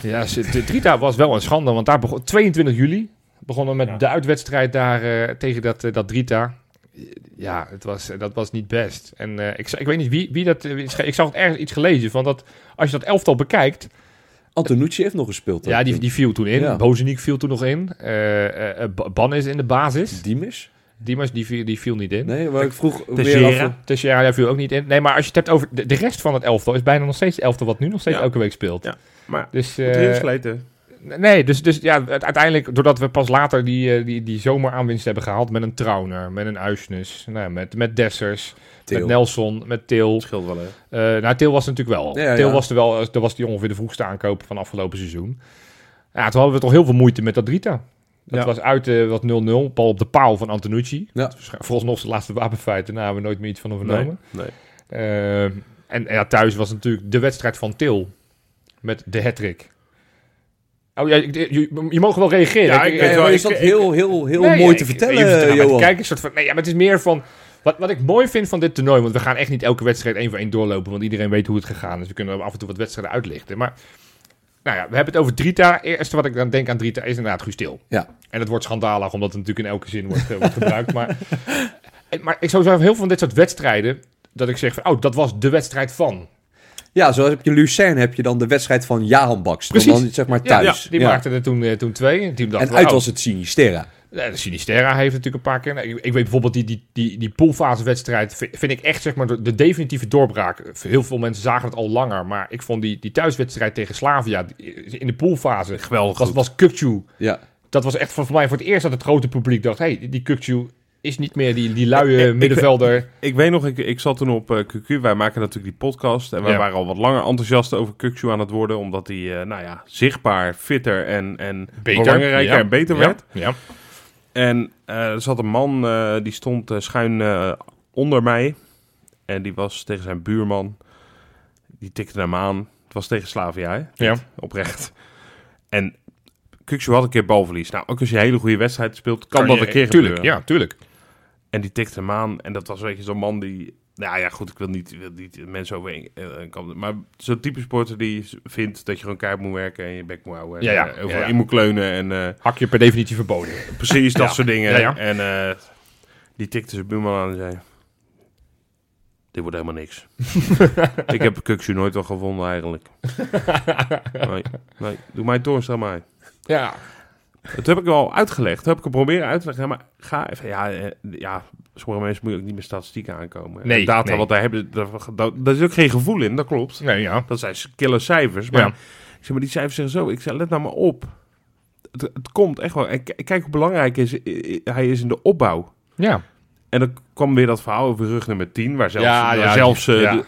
Ja, Drita was wel een schande, want daar begon 22 juli begonnen we met Ja. de uitwedstrijd daar eh, tegen dat, eh, dat Drita. Ja, het was, dat was niet best. En eh, ik, ik weet niet wie, wie dat. eh, Ik zag het ergens iets gelezen van dat als je dat elftal bekijkt. Antonucci heeft nog gespeeld. Ja, die, die viel toen in. Ja. Bozeniek viel toen nog in. eh eh, eh, Ba- Ban is in de basis. Diemers? Dimas die viel, die viel niet in. Nee, maar ik vroeg Teixeira. weer af... Teixeira daar viel ook niet in. Nee, maar als je het hebt over de, de rest van het elftal, is bijna nog steeds het elftal wat nu nog steeds Ja. elke week speelt. Ja. Maar Dus, uh, eh. Nee, dus, dus ja, uiteindelijk, doordat we pas later die, eh, die, die zomeraanwinst hebben gehaald met een Trauner, met een Uisnes, nou, met, met Dessers, Til. met Nelson, met Til. scheelt wel, hè. Eh nou, Til was natuurlijk wel. Ja, Til ja. was er wel, dat was die ongeveer de vroegste aankoop van afgelopen seizoen. Ja, toen hadden we toch heel veel moeite met dat Drita. Dat Ja. was uit eh, wat 0-0, bal op de paal van Antonucci. Ja. Volgens zijn laatste wapenfeit, daarna hebben we nooit meer iets van hem Nee. Eh, en, en ja, thuis was natuurlijk de wedstrijd van Til met de hattrick. Oh ja, je, je, je mag wel reageren. Ja, Ik- maar is dat ik- heel, heel, heel Nee, mooi ja, te vertellen, Johan? kijken, een soort van, nee, ja, maar het is meer van... Wat, wat ik mooi vind van dit toernooi, want we gaan echt niet elke wedstrijd één voor één doorlopen, want iedereen weet hoe het gegaan is. We kunnen af en toe wat wedstrijden uitlichten. Maar nou ja, we hebben het over Drita. Eerste wat ik dan denk aan Drita is inderdaad Guus Til. Ja. En het wordt schandalig, omdat het natuurlijk in elke zin wordt, eh, wordt gebruikt. Maar, maar ik zou zeggen, heel veel van dit soort wedstrijden, dat ik zeg van, oh, dat was de wedstrijd van. Ja, zoals heb je Lucerne, heb je dan de wedstrijd van Jahan Baks. Precies. Dan zeg maar Ja, thuis. die Ja. maakte er toen, eh, toen twee. En, toen dachten En uit oh, was het Sinisterra. De Sinisterra heeft natuurlijk een paar keer. Nou, ik, ik weet bijvoorbeeld die, die, die, die poolfasewedstrijd. Vind, vind ik echt zeg maar de, de definitieve doorbraak. Heel veel mensen zagen het al langer. Maar ik vond die, die thuiswedstrijd tegen Slavia die- in de poolfase. Geweldig Was, was Kukcu. Ja. Dat was echt voor, voor mij voor het eerst dat het grote publiek dacht: hé, hey, die Kukcu is niet meer die, die luie ik- middenvelder. Ik weet nog, ik, ik zat toen op eh, QQ. Wij maken natuurlijk die podcast. En wij Ja. waren al wat langer enthousiast over Kukcu aan het worden. Omdat hij, eh, nou ja, zichtbaar fitter en, en belangrijker Ja. en beter werd. Ja. En eh, er zat een man, die stond schuin onder mij. En die was tegen zijn buurman. Die tikte hem aan. Het was tegen Slavia, hè? Ja. Oprecht. En Kukcu had een keer balverlies. Nou, ook als je een hele goede wedstrijd speelt, kan, dat je- een keer tuurlijk, gebeuren. Ja, tuurlijk. En die tikte hem aan. En dat was weet je zo'n man die... Nou ja, goed, ik wil niet, wil niet mensen over. Maar zo'n type sporter die vindt dat je gewoon keihard moet werken... en je bek moet houden. En Ja, ja. eh, overal Ja, ja. in moet kleunen. En eh, Hak je per definitie verboden. precies dat soort dingen. En eh, die tikte zijn buurman aan en zei... Dit wordt helemaal niks. ik heb Kuksu nooit wel gevonden eigenlijk. nee, nee, doe mij Toornstra maar. Ja. Dat heb ik wel uitgelegd. Dat heb ik hem proberen uit te leggen. Maar ga even... Ja, eh, ja sommige mensen moet je ook niet met statistieken aankomen. Nee, En data nee. wat daar hebben, daar, is ook geen gevoel in. Dat klopt. Nee, ja. Dat zijn killer cijfers. Maar, Ja. ik zeg maar die cijfers zeggen zo. Ik zeg, let nou maar op. Het, het komt echt wel. En kijk hoe belangrijk is, hij is in de opbouw. Ja. En dan kwam weer dat verhaal over rug nummer 10. Waar zelfs, ja, zelfs eh, ja. de,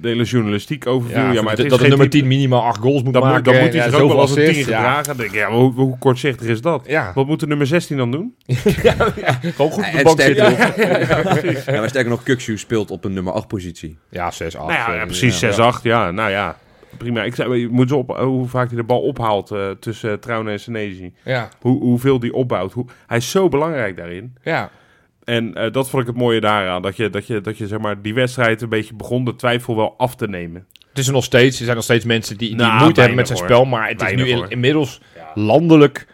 de hele journalistiek over viel. Ja, Ja, maar het dat is dat de nummer type- 10 minimaal 8 goals moet Dan, maken. moet, dan moet hij Ja, zich ook wel als een 10 assists, ja. gedragen. Denk ja, maar hoe, hoe kortzichtig is dat? Ja. Wat moet de nummer 16 dan doen? Gewoon goed op de En bank zitten. ja, maar sterker nog, Kuksu speelt op een nummer 8 positie. Ja, 6, 8. Nou ja, ja, precies, 6-8. Ja. nou ja. Prima. Ik zei, je moet zo op, hoe vaak hij de bal ophaalt eh, tussen uh, Trouwen en Senezi. Ja, Hoe, hoeveel die opbouwt. Hoe, hij is zo belangrijk daarin. ja. En eh, dat vond ik het mooie daaraan. Dat je, dat je, dat je zeg maar, die wedstrijd een beetje begon de twijfel wel af te nemen. Het is er nog steeds. Er zijn nog steeds mensen die, die Nou, moeite hebben met zijn spel. Maar het is nu in- inmiddels landelijk.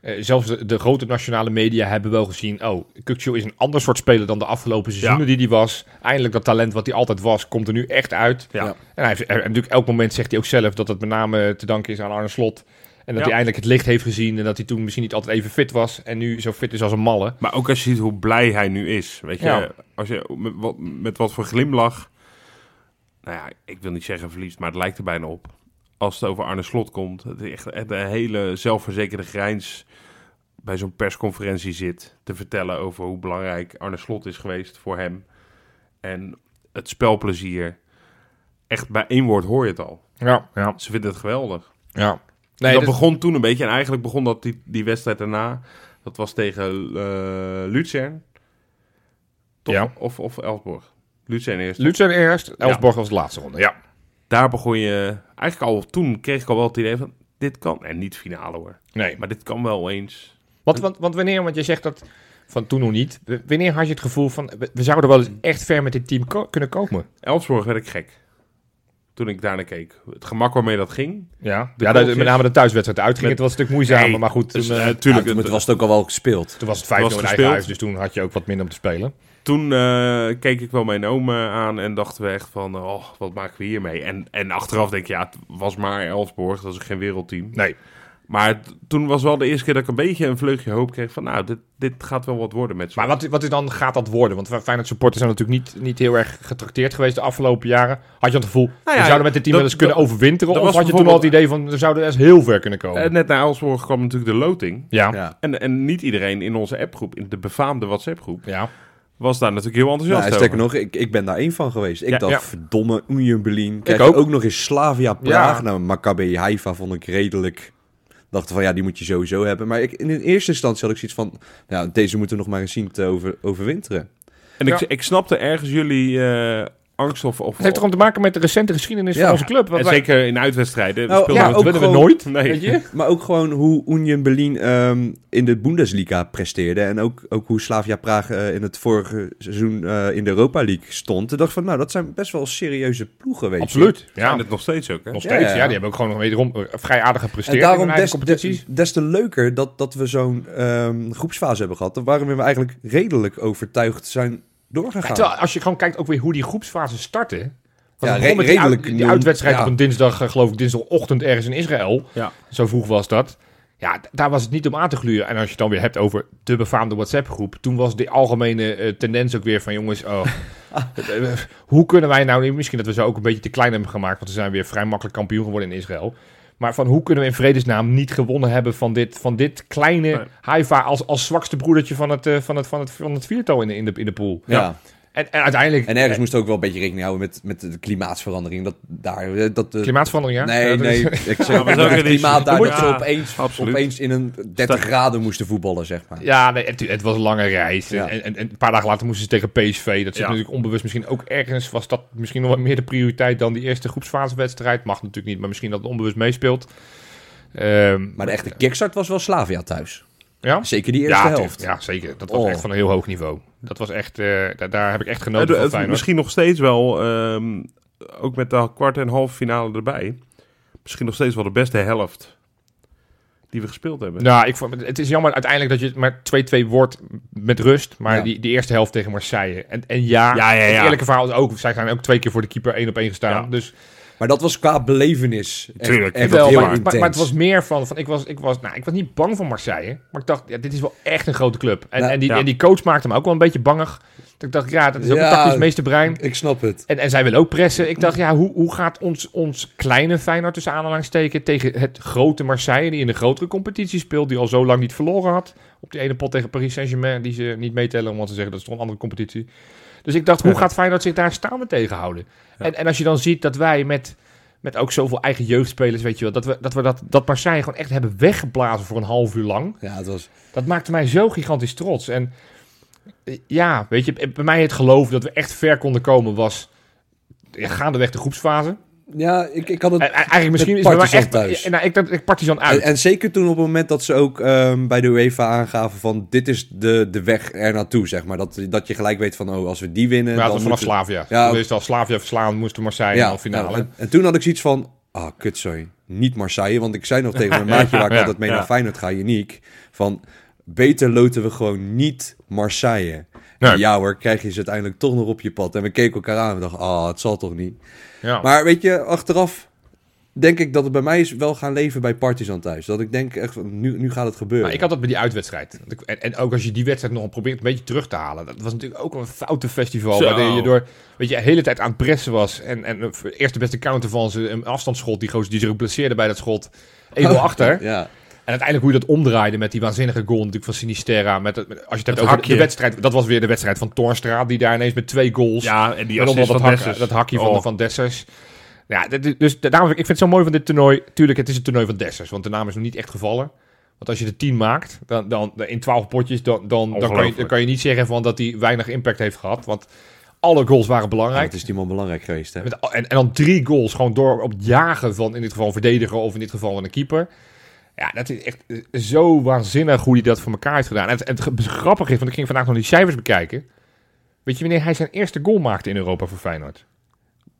eh, zelfs de, de grote nationale media hebben wel gezien. Oh, Kukcu is een ander soort speler dan de afgelopen seizoenen die hij was. Eindelijk dat talent wat hij altijd was, komt er nu echt uit. Ja. Ja. En hij heeft, natuurlijk elk moment zegt hij ook zelf dat het met name te danken is aan Arne Slot. En dat Ja. hij eindelijk het licht heeft gezien. En dat hij toen misschien niet altijd even fit was. En nu zo fit is als een malle. Maar ook als je ziet hoe blij hij nu is. Weet je, Ja. als je met wat, met wat voor glimlach. Nou ja, ik wil niet zeggen verliefd, maar het lijkt er bijna op. Als het over Arne Slot komt. Het echt een hele zelfverzekerde grijns bij zo'n persconferentie zit. Te vertellen over hoe belangrijk Arne Slot is geweest voor hem. En het spelplezier. Echt bij één woord hoor je het al. Ja, ja, Ze vinden het geweldig. ja. Nee, dat dat- begon toen een beetje. En eigenlijk begon dat die, die wedstrijd daarna. Dat was tegen eh Luzern. Toch? Ja. Of, of Elfborg. Luzern eerst. Lutsen eerst, Elsborg was de laatste ronde. Ja. daar begon je... Eigenlijk al toen kreeg ik al wel het idee van... Dit kan... En niet finale hoor. Nee. Maar dit kan wel eens... Want, want, want wanneer, want je zegt dat van toen nog niet. Wanneer had je het gevoel van, we, zouden wel eens echt ver met dit team ko- kunnen komen? Elfsborg werd ik gek. Toen ik daarnaar keek. Het gemak waarmee dat ging. Ja, De ja dat, met name de thuiswedstrijd uitging. Met- het was een stuk moeizamer, Nee, maar goed. Toen, Dus, eh, eh, Ja, tuurlijk, toen het- was het ook al wel gespeeld. toen was het 5-0 was in eigen gespeeld. huis, dus toen had je ook wat minder om te spelen. Toen eh, keek ik wel mijn oom eh, aan en dachten we echt van, oh, wat maken we hiermee? En, en achteraf denk ik, ja, het was maar Elfsborg, dat is geen wereldteam. Nee. Maar toen was wel de eerste keer dat ik een beetje een vleugje hoop kreeg van, nou, dit, dit gaat wel wat worden met Maar wat, wat is dan gaat dat worden? Want Feyenoord supporters zijn natuurlijk niet, niet heel erg getrakteerd geweest de afgelopen jaren. Had je het gevoel, Nou ja, we zouden met dit team wel eens kunnen dat- overwinteren? dat Of had je toen al het idee van, we zouden eens heel ver kunnen komen? Eh, net na Elfsborg kwam natuurlijk de loting. ja. Ja. En, en niet iedereen in onze appgroep, in de befaamde WhatsApp-groep, ja. was daar natuurlijk heel enthousiast Nou, over. sterker nog, ik, ik ben daar één van geweest. Ik Ja, dacht, ja. verdomme, Union Berlin. Kijk, ook. ook. nog eens Slavia Praag. Ja. Nou, Maccabi Haifa vond ik redelijk... Dacht van, ja, die moet je sowieso hebben. Maar ik, in eerste instantie had ik zoiets van... Nou, deze moeten we nog maar eens zien te over, overwinteren. En ik, Ja. ik snapte ergens jullie eh, angst of... of Het heeft erom te maken met de recente geschiedenis Ja. van onze club. En wij- zeker in uitwedstrijden. Nou, speelden ja, we- dat ook willen we gewoon- nooit. Nee. Weet je? Maar ook gewoon hoe Union Berlin ehm, in de Bundesliga presteerde. En ook, ook hoe Slavia Praag eh, in het vorige seizoen eh, in de Europa League stond. Ik dacht van, nou, dat zijn best wel serieuze ploegen, weet je. Absoluut. Ja, het nog steeds ook, hè? nog steeds. Ja, ja, ja. die hebben ook gewoon nog wederom eh, vrij aardig gepresteerd En daarom in des, competities. des, des te leuker dat, dat we zo'n ehm, groepsfase hebben gehad. Waarom we eigenlijk redelijk overtuigd zijn doorgegaan. terwijl als je gewoon kijkt ook weer hoe die groepsfase startte. Ja, re- met die, uit- uitwedstrijd ja. op een dinsdag, eh, geloof ik, dinsdagochtend ergens in Israël. Ja. Zo vroeg was dat. Ja, daar was het niet om aan te gluren. En als je het dan weer hebt over de befaamde WhatsApp-groep. Toen was de algemene eh, tendens ook weer van jongens, oh, eh, hoe kunnen wij nou, misschien dat we zo ook een beetje te klein hebben gemaakt. Want we zijn weer vrij makkelijk kampioen geworden in Israël. Maar van hoe kunnen we in vredesnaam niet gewonnen hebben van dit, van dit kleine Nee. Haifa als, als zwakste broedertje van het, eh, van het, van het, van het viertal in de, in de, in de pool. ja. En, en uiteindelijk... En ergens moest ook wel een beetje rekening houden met, met de klimaatsverandering. Dat daar... eh, Dat, de- Klimaatverandering, ja? Nee, Ja, nee. is- Ik zeg maar het klimaat daar dat ze opeens, absoluut. opeens in een 30 graden moesten voetballen, zeg maar. Ja, nee, het, het was een lange reis. Ja. En, en, en een paar dagen later moesten ze tegen PSV. Dat zit Ja. natuurlijk onbewust. Misschien ook ergens was dat misschien nog wat meer de prioriteit dan die eerste groepsfasewedstrijd. Mag natuurlijk niet, maar misschien dat het onbewust meespeelt. Ehm, Maar de echte kickstart was wel Slavia thuis. ja? Zeker die eerste Ja, helft. ja, zeker. Dat was Oh. echt van een heel hoog niveau. Dat was echt, eh, daar, daar heb ik echt genoten van Feyenoord. misschien nog steeds wel, ehm, ook met de kwart en halve finale erbij. Misschien nog steeds wel de beste helft die we gespeeld hebben. Nou, ik vond, het is jammer uiteindelijk dat je het maar 2-2 wordt met rust. Maar Ja. die, die eerste helft tegen Marseille. En, en ja, Ja, ja, ja. het eerlijke verhaal is ook. Zij zijn ook twee keer voor de keeper één op één gestaan. Dus Maar dat was qua belevenis. Tuurlijk. wel, heel maar, maar, maar het was meer van, van ik, was, ik, was, nou, ik was niet bang voor Marseille. Maar ik dacht, ja, dit is wel echt een grote club. En, Nou, en, die, ja. en die coach maakte me ook wel een beetje bangig. Dat ik dacht, ja, dat is ook Ja. een tactisch meesterbrein. Ik snap het. En, en zij willen ook pressen. Ik dacht, ja, hoe, hoe gaat ons, ons kleine Feyenoord tussen aanhalingstekens tegen het grote Marseille, die in de grotere competitie speelt, die al zo lang niet verloren had. Op die ene pot tegen Paris Saint-Germain, die ze niet meetellen, omdat ze zeggen dat is toch een andere competitie. Dus ik dacht, hoe gaat Feyenoord zich daar staande tegenhouden? En, en als je dan ziet dat wij met, met ook zoveel eigen jeugdspelers, weet je wel, dat we dat, we dat, dat Marseille gewoon echt hebben weggeblazen voor een half uur lang. Ja, het was... Dat maakte mij zo gigantisch trots. En ja, weet je, bij mij het geloof dat we echt ver konden komen was ja, gaandeweg de groepsfase. Ja, ik, ik had het... En, en eigenlijk misschien is mij Partizan echt... thuis. Ja, nou, ik dacht ik Partizan uit. En, en zeker toen op het moment dat ze ook ehm, bij de UEFA aangaven van dit is de, de weg er naartoe, zeg maar. Dat, dat je gelijk weet van, oh, als we die winnen... ja, dan vanaf moeten- Slavia. Ja, dus als Slavia verslaan moesten Marseille Ja, in de finale. ja, en, en toen had ik zoiets van, ah, kut, sorry. Niet Marseille, want ik zei nog tegen mijn maatje waar ik altijd mee naar Feyenoord ga, Uniek, van beter loten we gewoon niet Marseille. Nee. Ja hoor, krijg je ze uiteindelijk toch nog op je pad. En we keken elkaar aan en dachten, ah, het zal toch niet. ja. Maar weet je, achteraf denk ik dat het bij mij is wel gaan leven bij Partizan thuis. Dat ik denk echt, nu, nu gaat het gebeuren. Maar ik had dat bij die uitwedstrijd. En, en ook als je die wedstrijd nog probeert een beetje terug te halen. Dat was natuurlijk ook een foute festival. Zo. Waarin je door, weet je, de hele tijd aan het pressen was. En, en de eerste beste counter van ze, een afstandsschot. Die gozer die zich ook blesseerde bij dat schot. 1-0 achter. Ja. En uiteindelijk hoe je dat omdraaide met die waanzinnige goal natuurlijk van Sinisterra. Met het, met- als je het hebt over hakje. de wedstrijd. Dat was weer de wedstrijd van Toornstra. Die daar ineens met twee goals. Ja, en die assist dat, van hak, Dessers. dat hakje van, Oh. de van Dessers. Ja, dus daarom ik, vind het zo mooi van dit toernooi. Tuurlijk, het is een toernooi van Dessers. Want de naam is nog niet echt gevallen. Want als je de 10 maakt, dan, dan, in 12 potjes, dan, dan, dan, kan je, dan kan je niet zeggen van dat hij weinig impact heeft gehad. Want Alle goals waren Ja, belangrijk. het is die man belangrijk geweest, hè? Met, en, en dan drie goals gewoon door op het jagen van in dit geval een verdediger of in dit geval van een keeper. Ja, dat is echt eh, zo waanzinnig hoe hij dat voor elkaar heeft gedaan. En het, en het grappig is, want ik ging vandaag nog die cijfers bekijken. Weet je wanneer hij zijn eerste goal maakte in Europa voor Feyenoord?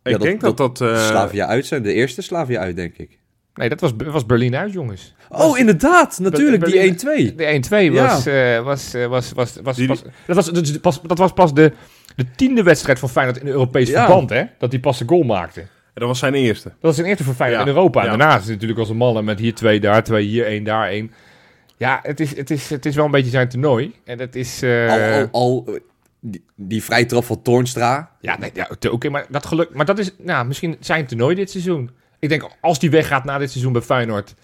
Ik dat- denk dat dat... eh, Slavia uit zijn. De eerste Slavia uit, denk ik. Nee, dat was, was Berlin uit, jongens. Oh, inderdaad. Natuurlijk, Berlin- die 1-2. De 1-2 Ja. was, eh, was, eh, was, was, was, Die- pas, dat was, dat, is pas, dat was pas de, de tiende wedstrijd van Feyenoord in Europees Ja. verband, hè? Dat hij pas de goal maakte. Dat was zijn eerste. Dat was zijn eerste voor Feyenoord Ja. in Europa. En Ja. daarna is het natuurlijk als een mannen met hier twee, daar twee, hier één, daar één. Ja, het is, het, is, het is wel een beetje zijn toernooi. En dat is... eh, Al, al, al die, die vrije trap van Toornstra. Ja, nee, ja, oké, oké, maar dat geluk... Maar dat is nou, misschien zijn toernooi dit seizoen. Ik denk, als die weggaat na dit seizoen bij Feyenoord...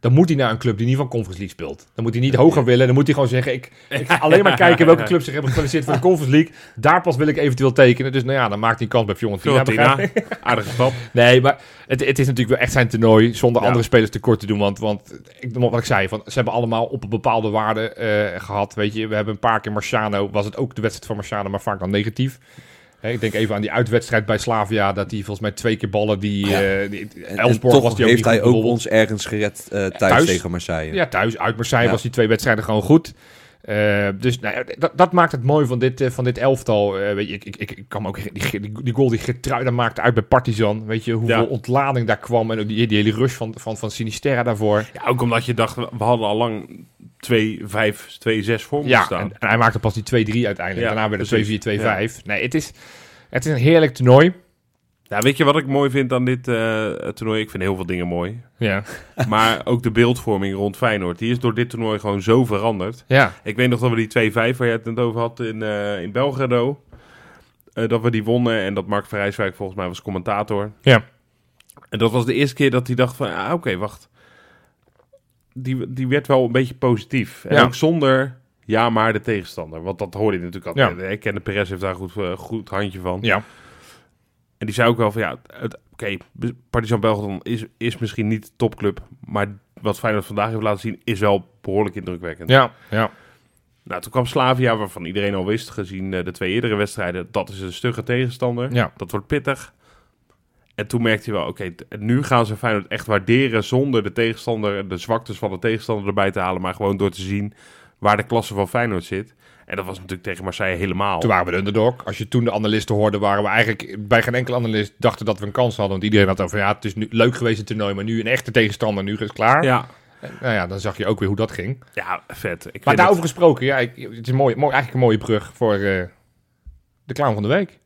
dan moet hij naar een club die niet van Conference League speelt. Dan moet hij niet hoger willen. Dan moet hij gewoon zeggen... ik, ik ga alleen maar kijken welke clubs zich hebben gekwalificeerd voor de Conference League. Daar pas wil ik eventueel tekenen. Dus nou ja, dan maakt hij kans bij Fiorentina. aardige stap. Nee, maar het, het is natuurlijk wel echt zijn toernooi... zonder Ja. andere spelers tekort te doen. Want, want ik, wat ik zei, van, ze hebben allemaal op een bepaalde waarde eh, gehad. Weet je, we hebben een paar keer Marciano... was het ook de wedstrijd van Marciano, maar vaak dan negatief. Hè, ik denk even aan die uitwedstrijd bij Slavia... dat hij volgens mij twee keer ballen die... Ja. eh die En, en Elfsborg toch was die ook heeft niet hij goed ook ons ergens gered eh, thuis, thuis. tegen Marseille. Ja, thuis. Uit Marseille Ja. was die twee wedstrijden gewoon goed. Eh, dus nou, ja, dat, dat maakt het mooi van dit, eh, van dit elftal. Eh, weet je, ik, ik, ik, kan me ook die, die, die goal die Gertruida maakte uit bij Partizan. Weet je, hoeveel Ja. ontlading daar kwam. En ook die, die hele rush van, van, van Sinisterra daarvoor. Ja, ook omdat je dacht, we hadden al lang 2-5, 2-6 voor Ja, staan. en, en hij maakte pas die 2-3 uiteindelijk. Ja, Daarna werd het 2-4, 2-5. Nee, het is, het is een heerlijk toernooi. Ja, weet je wat ik mooi vind aan dit eh, toernooi? Ik vind heel veel dingen mooi. Ja. Maar ook de beeldvorming rond Feyenoord. Die is door dit toernooi gewoon zo veranderd. ja. Ik weet nog dat we die 2-5 waar je het net over had in, eh in Belgrado. eh, dat we die wonnen en dat Mark Verrijswijk volgens mij was commentator. Ja. En dat was de eerste keer dat hij dacht van, ah, oké, wacht. Die, die werd wel een beetje positief. En Ja. ook zonder ja, maar de tegenstander. Want dat hoorde je natuurlijk altijd. Ik ken de Perez heeft daar goed, eh, goed handje van. Ja. En die zei ook wel van, ja, oké, Partizan Belgrado is, is misschien niet de topclub. Maar wat Feyenoord vandaag heeft laten zien, is wel behoorlijk indrukwekkend. Ja. Ja. Nou, toen kwam Slavia, waarvan iedereen al wist, gezien eh, de twee eerdere wedstrijden, dat is een stugge tegenstander. Ja. Dat wordt pittig. En toen merkte hij wel, oké, nu gaan ze Feyenoord echt waarderen zonder de tegenstander, de zwaktes van de tegenstander erbij te halen, maar gewoon door te zien waar de klasse van Feyenoord zit. En dat was natuurlijk tegen Marseille helemaal. Toen waren we de underdog. Als je toen de analisten hoorde, waren we eigenlijk bij geen enkele analist dachten dat we een kans hadden. Want iedereen had over, ja, het is nu leuk geweest het toernooi, maar nu een echte tegenstander, nu is het klaar. Ja, En, nou ja, dan zag je ook weer hoe dat ging. ja, vet. Ik Maar daarover gesproken, ja, ik, het is mooi, mooi, eigenlijk een mooie brug voor eh, de clown van de week.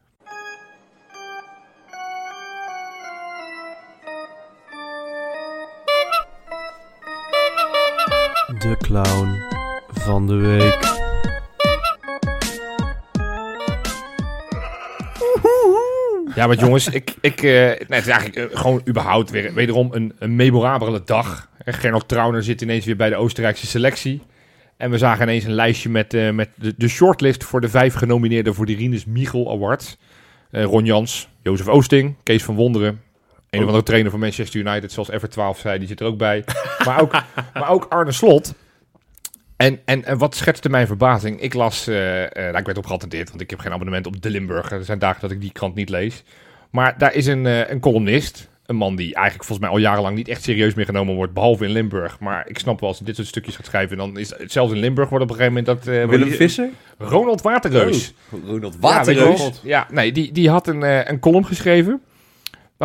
De clown van de week. Ja, maar jongens, ik, ik, eh, nee, het is eigenlijk eh, gewoon überhaupt weer wederom een, een memorabele dag. Eh, Gernot Trauner zit ineens weer bij de Oostenrijkse selectie. En we zagen ineens een lijstje met, met de, shortlist voor de vijf genomineerden voor de Rinus Michel Awards. Ron Jans, Jozef Oosting, Kees van Wonderen. Een of andere trainer van Manchester United, zoals Ever 12 zei, die zit er ook bij. maar, ook, maar ook Arne Slot. En, en, en wat schetste mijn verbazing? Ik las, eh, eh, nou, ik werd op geattendeerd, want ik heb geen abonnement op de Limburg. Er zijn dagen dat ik die krant niet lees. Maar daar is een, eh, een columnist, een man die eigenlijk volgens mij al jarenlang niet echt serieus meer genomen wordt, behalve in Limburg. Maar ik snap wel, als hij dit soort stukjes gaat schrijven, dan is het zelfs in Limburg wordt op een gegeven moment dat... eh, Willem die- Visser? Ronald Waterreus. Ronald Ja, weet je Waterreus? Ja, nee, die, die had een, eh, een column geschreven.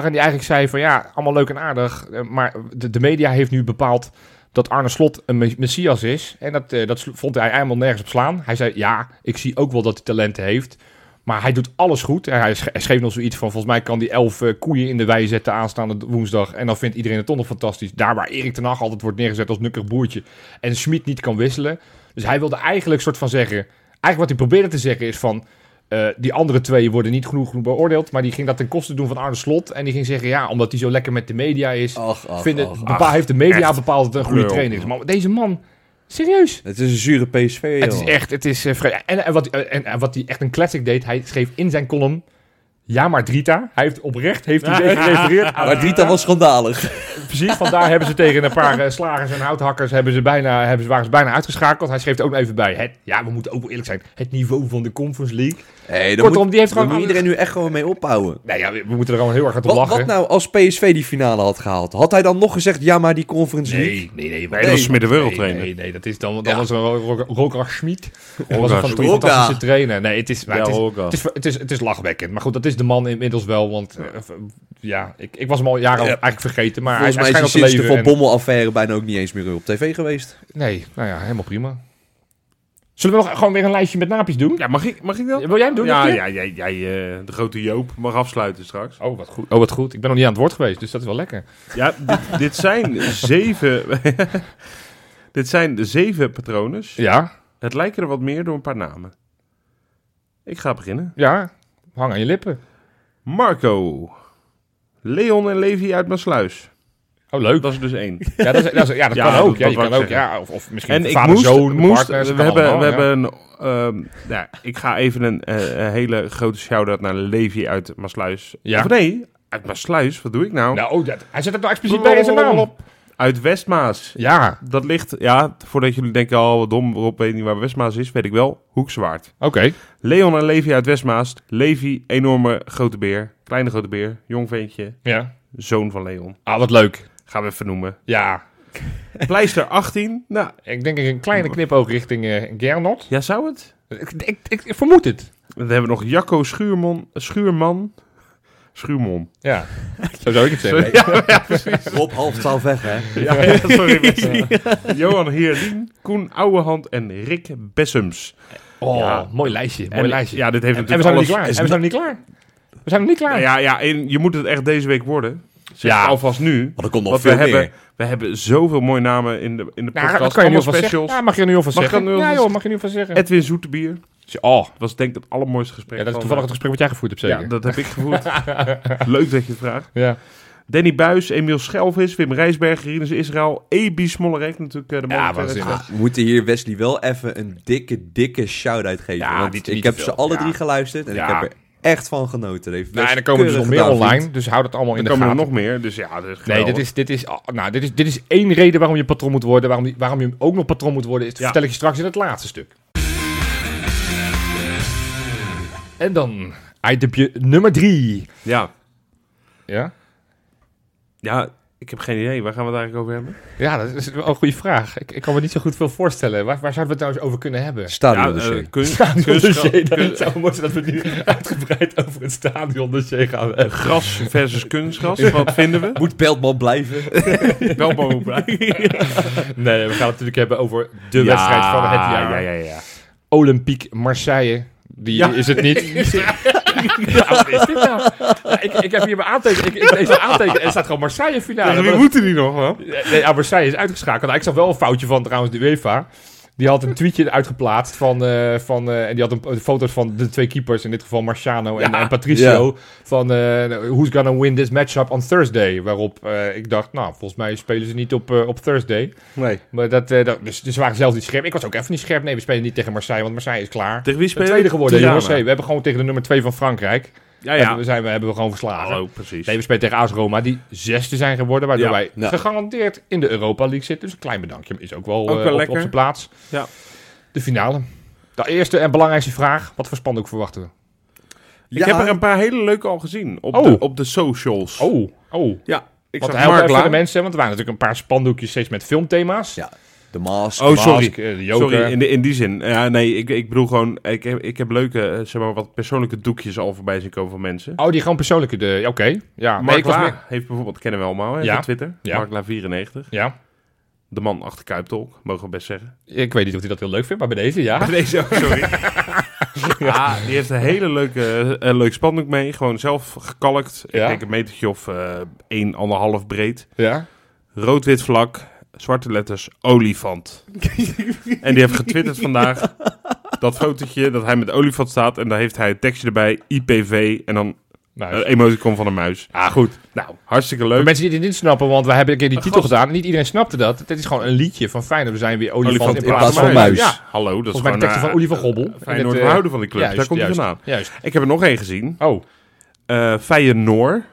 Waarin hij eigenlijk zei van ja, allemaal leuk en aardig. eh, maar de, de media heeft nu bepaald dat Arne Slot een me- messias is. En dat, eh, dat vond hij helemaal nergens op slaan. Hij zei ja, ik zie ook wel dat hij talenten heeft. Maar hij doet alles goed. En hij, sch- hij schreef nog zoiets van volgens mij kan die elf eh, koeien in de wei zetten aanstaande woensdag. En dan vindt iedereen het toch fantastisch. Daar waar Erik ten Hag altijd wordt neergezet als nukkig boertje. En Schmid niet kan wisselen. Dus hij wilde eigenlijk soort van zeggen... Eigenlijk wat hij probeerde te zeggen is van... eh, die andere twee worden niet genoeg beoordeeld. Maar die ging dat ten koste doen van Arne Slot. En die ging zeggen, ja, omdat hij zo lekker met de media is... Ach, ach, vinden, ach. bepaal, heeft de media echt. bepaald dat het een goede trainer is. Maar deze man, serieus. Het is een zure PSV, Het is echt, het is... eh, en, en, wat, en, en wat hij echt een classic deed, hij schreef in zijn column... Ja, maar Drita. Hij heeft oprecht heeft hij gerefereerd aan Maar Drita was schandalig. Precies, vandaar hebben ze tegen een paar eh, slagers en houthakkers hebben ze bijna, hebben ze, waren ze bijna uitgeschakeld. Hij schreef er ook nog even bij. Het, ja, we moeten ook wel eerlijk zijn. Het niveau van de Conference League. Kortom, moet, die heeft gewoon... moet iedereen nu echt gewoon mee ophouden. Nee, ja, we, we moeten er gewoon heel erg aan op Wat, lachen. wat nou als PSV die finale had gehaald? Had hij dan nog gezegd, ja, maar die Conference League? Nee, nee, nee. Nee, dat is met de wereldtrainer. Nee, nee, dat is dan, dan Ja. was er Roger Schmid. Dat was een fantastische trainer. Nee, het is, maar Ja, het, is, het, is, het, is, het is lachwekkend. Maar goed, dat is de man inmiddels wel. Want eh, ja, ik, ik was hem al jaren Ja. eigenlijk vergeten. Maar Volgens hij, mij hij is hij te sinds de leven. Van Bommel-affaire bijna ook niet eens meer op tv geweest. nee, nou ja, helemaal prima. Zullen we nog gewoon weer een lijstje met naapjes doen? Ja, mag ik, mag ik dat? Wil jij hem doen? Ja, ja jij, jij eh, de grote Joop, mag afsluiten straks. Oh, wat goed. Oh, wat goed. Ik ben nog niet aan het woord geweest, dus dat is wel lekker. Ja, dit, dit zijn zeven... dit zijn de zeven patronen. Ja, Het lijken er wat meer door een paar namen. Ik ga beginnen. ja. Hang aan je lippen. Marco. Leon en Levi uit Maassluis. Oh, leuk. Dat is dus één. Ja, dat, is, dat, is- ja, dat Ja, kan dat- ook. Ja, dat je wou kan ik ook ja, of, of misschien En ik vader, moest, zoon, moest partners. we hebben, we ja. hebben een, ehm, ja, ik ga even een, eh, een hele grote shout-out naar Levi uit Maassluis. Ja. Of nee, uit Maassluis, wat doe ik nou? Nou, oh, dat, hij zet het nou expliciet bij in zijn naam. Uit Westmaas. Ja, Dat ligt, ja, voordat jullie denken, oh wat dom, Rob weet niet waar Westmaas is, weet ik wel, Hoekzwaard. oké. Leon en Levi uit Westmaas. Levi, enorme grote beer, kleine grote beer, jong ventje, Ja. zoon van Leon. Ah, wat leuk. Gaan we even noemen. Ja, Pleister 18, nou, ik denk een kleine knipoog richting eh Gernot. ja zou het? Ik, ik, ik, ik vermoed het. Dan hebben we nog Jacco Schuurman, Schuurman, Schuurmon. Ja, zo zou ik het zeggen. Ja, Rob half twaalf weg, hè? ja, sorry mensen. Johan Heerlien, Koen Ouwehand en Rick Bessems. Oh, Ja. mooi lijstje. Mooi En- lijstje. Ja, dit heeft en, en we natuurlijk zijn nog alles... niet klaar. En we zijn nog niet klaar. We zijn nog niet klaar. Nou ja, ja, en je moet het echt deze week worden. Zeg Ja. alvast nu. Want er komt nog Want we meer. hebben, we hebben zoveel mooie namen in de, in de podcast. kan je nu Allemaal alvast zeggen. specials. Ja, mag je er nu alvast Mag ik zeggen. nu ja, joh, mag je nu alvast zeggen. Edwin Zoetebier. Oh, Dat was denk ik het allermooiste gesprek. ja, dat is van, toevallig het gesprek wat jij gevoerd hebt, zeker. Ja, dat heb ik gevoerd. Leuk dat je het vraagt. Ja. Danny Buis, Emiel Schelvis, Wim Rijsberg, Rinus Israël, Ebi Smollerek natuurlijk eh, de. Ja, van. Ah, we moeten hier Wesley wel even een dikke, dikke shout-out geven. Ja, want niet- ik niet heb ze alle Ja. drie geluisterd en Ja. ik heb er echt van genoten. Heeft Nou, best en er komen dus nog meer online, dus houd het allemaal in Er de komen er gaten. nog meer, dus ja, dat is Nee, dit is, dit, is, ah, nou, dit, is, dit is één reden waarom je patroon moet worden. Waarom, die- waarom je ook nog patroon moet worden, is Ja. vertel ik je straks in het laatste stuk. En dan itemje nummer drie. Ja. Ja? ja, ik heb geen idee. Waar gaan we het eigenlijk over hebben? Ja, dat is wel een goede vraag. Ik, ik kan me niet zo goed veel voorstellen. Waar, waar zouden we het nou eens over kunnen hebben? Stadion ja, eh, kun- Stadion kunstgra- dossier. kun- Het zou zijn dat we nu uitgebreid over het stadion dossier gaan hebben. Gras versus kunstgras. Wat vinden we? Moet Beltman blijven? Wel maar blij. Nee, we gaan het natuurlijk hebben over de Ja, wedstrijd van het jaar. Ja, ja, ja. ja. Olympique Marseille. Die Ja. is het niet. Ja, wat is dit nou? Ja, ik, ik heb hier mijn aantekening. Ik, ik lees mijn aantekeningen. Er staat gewoon Marseille finale. Wie Maar- moeten die nog, man? Nee, ja, Marseille is uitgeschakeld. Nou, ik zag wel een foutje van trouwens de UEFA. Die had een tweetje uitgeplaatst van, eh, van eh, en die had een, een foto's van de twee keepers, in dit geval Marciano en, Ja. en Patricio, van eh, who's gonna win this matchup on Thursday. Waarop ik dacht, nou, volgens mij spelen ze niet op, op Thursday. Nee. Maar dat, dat, dus, dus ze waren zelf niet scherp. Ik was ook even niet scherp. Nee, we spelen niet tegen Marseille, want Marseille is klaar. Tegen wie De spelen tweede geworden, Tirana. jongens. Hey, we hebben gewoon tegen de nummer 2 van Frankrijk. Ja, ja. we, zijn, we hebben we gewoon verslagen. Hallo, precies. Nee, we spelen tegen AS Roma, die zesde zijn geworden. Waardoor Ja, wij ja. gegarandeerd in de Europa League zitten. Dus een klein bedankje is ook wel, Ook eh, op, zijn plaats. Ja. De finale. De eerste en belangrijkste vraag. Wat voor spandoek verwachten we? Ik heb er een paar hele leuke al gezien op, Oh. de, op de socials. Oh, oh. Ja, ik Want zag Mark de mensen, want er waren natuurlijk een paar spandoekjes steeds met filmthema's. Ja. De Mask. Oh, sorry. Mask, eh, de Joker. Sorry, in, de, in die zin. Ja, nee, ik, ik bedoel gewoon, ik heb, ik heb leuke, eh, zeg maar, wat persoonlijke doekjes al voorbij zien komen van mensen. Oh, die gewoon persoonlijke. Oké. Ja, nee, Mark ik was La meer- heeft bijvoorbeeld, kennen we allemaal hè, Ja. van Twitter. Ja. Mark La 94. Ja. De man achter Kuiptolk, mogen we best zeggen. Ik weet niet of hij dat heel leuk vindt, maar bij deze ja. Nee, zo, sorry. ja, die heeft een hele leuke, leuk spandoek mee. Gewoon zelf gekalkt. Ja. Ik denk een metertje of eh 1,5 breed. Ja. Rood-wit vlak, zwarte letters, olifant. en die heeft getwitterd vandaag dat fotootje dat hij met olifant staat. En daar heeft hij het tekstje erbij, IPV, en dan Nou, een emoticon van een muis. ah, goed. Nou, hartstikke Voor leuk. mensen die dit niet snappen, want we hebben een keer die Een titel gedaan. en Niet iedereen snapte dat. Het is gewoon een liedje van Feyenoord. We zijn weer olifant, Olifant in plaats, van, muis. Ja, Hallo, dat is volgens mij de teksten van eh, Oliver Gobbel. Feyenoord, we het, houden van die club. juist, daar komt hij vandaan. Juist. Ik heb er nog één gezien. Oh, Eh Feyenoord.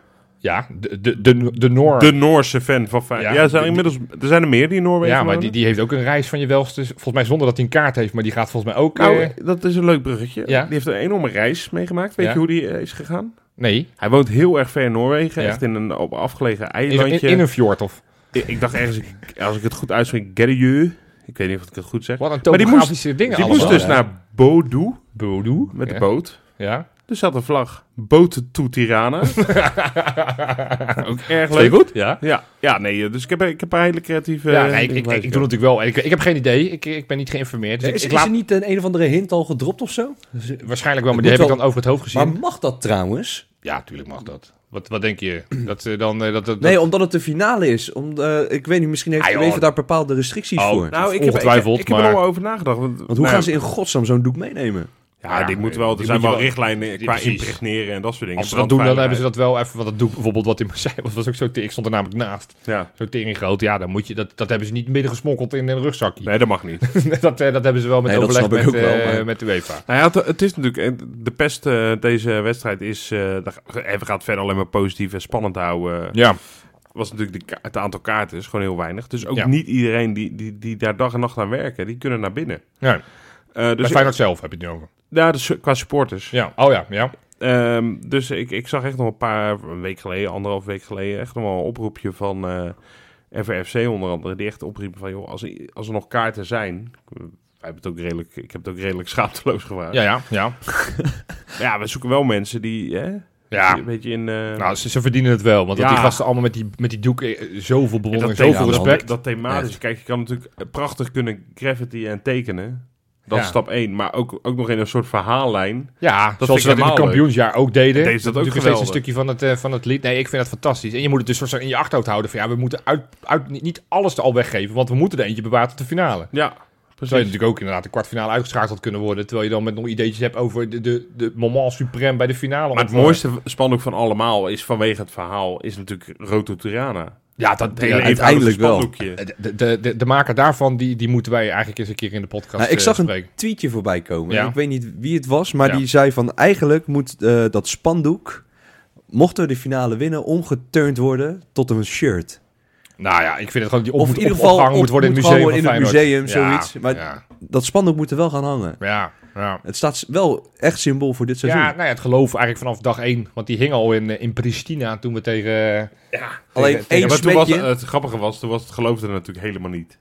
Ja, de, de, de, de Noor. De Noorse fan van Feyenoord. Ja, Ja, er zijn inmiddels er zijn er meer die in Noorwegen ja, maar die, die heeft ook een reis van je welste. Volgens mij zonder dat hij een kaart heeft, maar die gaat volgens mij ook... Nou, eh, dat is een leuk bruggetje. Ja. Die heeft een enorme reis meegemaakt. Weet Ja. je hoe die eh, is gegaan? nee, Hij woont heel erg ver in Noorwegen. Echt in een op afgelegen eilandje. in, in een fjord of... Ik, ik dacht ergens, als ik het goed uitspreek, Gerrieu. Ik weet niet of ik het goed zeg. Wat een Maar die topografische dingen Die allemaal. moest dus naar Bodu Bodo. met de boot. Ja. Er zat een vlag. Boot to Tirana. Ook erg leuk. goed? Ja. Ja, ja, nee, dus ik heb, ik heb een hele creatieve... Ja, eh, nee, ik, ik, ik, ik doe natuurlijk wel. Ik, ik heb geen idee. Ik, ik ben niet geïnformeerd. Dus ik, Is, ik is laat, er niet een, een of andere hint al gedropt of zo? waarschijnlijk wel, maar die heb ik dan over het hoofd gezien. Maar mag dat trouwens? Ja, tuurlijk mag dat. Wat, wat denk je? Dat ze dan... eh, dat, dat, Nee, omdat het de finale is. Om, eh, ik weet niet, misschien heeft Ah, daar bepaalde restricties Oh, voor. Nou, ik heb, ik, ik, heb er maar- al over nagedacht. Want, Want hoe nou, gaan ze in godsnaam zo'n doek meenemen? Ja, Ja, die moeten wel... Er zijn moet wel wel- richtlijnen qua precies. impregneren en dat soort dingen. Als ze dat doen, dan hebben ze dat wel even... Want dat doe ik bijvoorbeeld wat in Marseille was, was ook zo... te- Ik stond er namelijk naast. Ja, Zo tering groot. Ja, dan moet je... Dat, dat hebben ze niet midden gesmokkeld in een rugzakje. nee, dat mag niet. dat, eh, dat hebben ze wel met Nee, overleg met, wel, eh, maar- met de UEFA. Nou ja, het, het is natuurlijk... eh, De pest eh, deze wedstrijd is... eh daar- en we gaan het verder alleen maar positief en spannend houden. Ja. was natuurlijk de, ka- het aantal kaarten is gewoon heel weinig. Dus ook Ja. niet iedereen die, die, die daar dag en nacht aan werken, die kunnen naar binnen. ja. Eh, Bij dus Feyenoord zelf heb je het nu over. Ja, dus qua supporters. Ja. Oh ja, ja. Ehm, dus ik, ik zag echt nog een paar, een week geleden, anderhalf week geleden, echt nog wel een oproepje van eh FRFC onder andere. Die echt opriepen van, joh, als er, als er nog kaarten zijn... Wij hebben het ook redelijk, ik heb het ook redelijk schaamteloos gevraagd. Ja, ja, ja. Ja, we zoeken wel mensen die, hè, Ja. een beetje in... eh, Nou, ze, ze verdienen het wel. Want dat die gasten allemaal met die, met die doek... eh, Zoveel en bewondering, zoveel respect. dat thematisch, kijk, je kan natuurlijk prachtig kunnen graffiti en tekenen. Dat Ja. is stap 1. Maar ook, ook nog in een soort verhaallijn. Ja, zoals ze dat in het kampioensjaar ook deden. Deden ze dat ook natuurlijk steeds een stukje van het, eh, van het lied. Nee, ik vind dat fantastisch. En je moet het dus soort in je achterhoofd houden. Van ja, we moeten uit, uit, niet, alles er al weggeven. Want we moeten er eentje bewaren tot de finale. Ja, Zou je precies. natuurlijk ook inderdaad de kwartfinale uitgeschakeld kunnen worden. Terwijl je dan met nog ideetjes hebt over de, de, de moment suprême bij de finale. Maar het eh, mooiste spandoek van allemaal is vanwege het verhaal, is natuurlijk Roto Tirana. Ja, dat, hele ja, uiteindelijk wel. de, de, de, de maker daarvan, die, die moeten wij eigenlijk eens een keer in de podcast Nou, ik eh, zag een tweetje voorbij komen. Ja. Ik weet niet wie het was, maar Ja. die zei van eigenlijk moet eh, dat spandoek, mochten we de finale winnen, omgeturnd worden tot een shirt. Nou ja, ik vind het gewoon die op, Of in moet ieder geval opgehangen op- moet worden in het museum in het museum, Ja, zoiets. Maar- ja, Dat spandoek moet er wel gaan hangen. ja, ja. Het staat wel echt symbool voor dit seizoen. Ja, nou ja, het geloof eigenlijk vanaf dag één. Want die hing al in, eh, in Pristina toen we tegen... eh, Alleen tegen- één Ja, maar toen was, het grappige was, toen was het geloofde natuurlijk helemaal niet.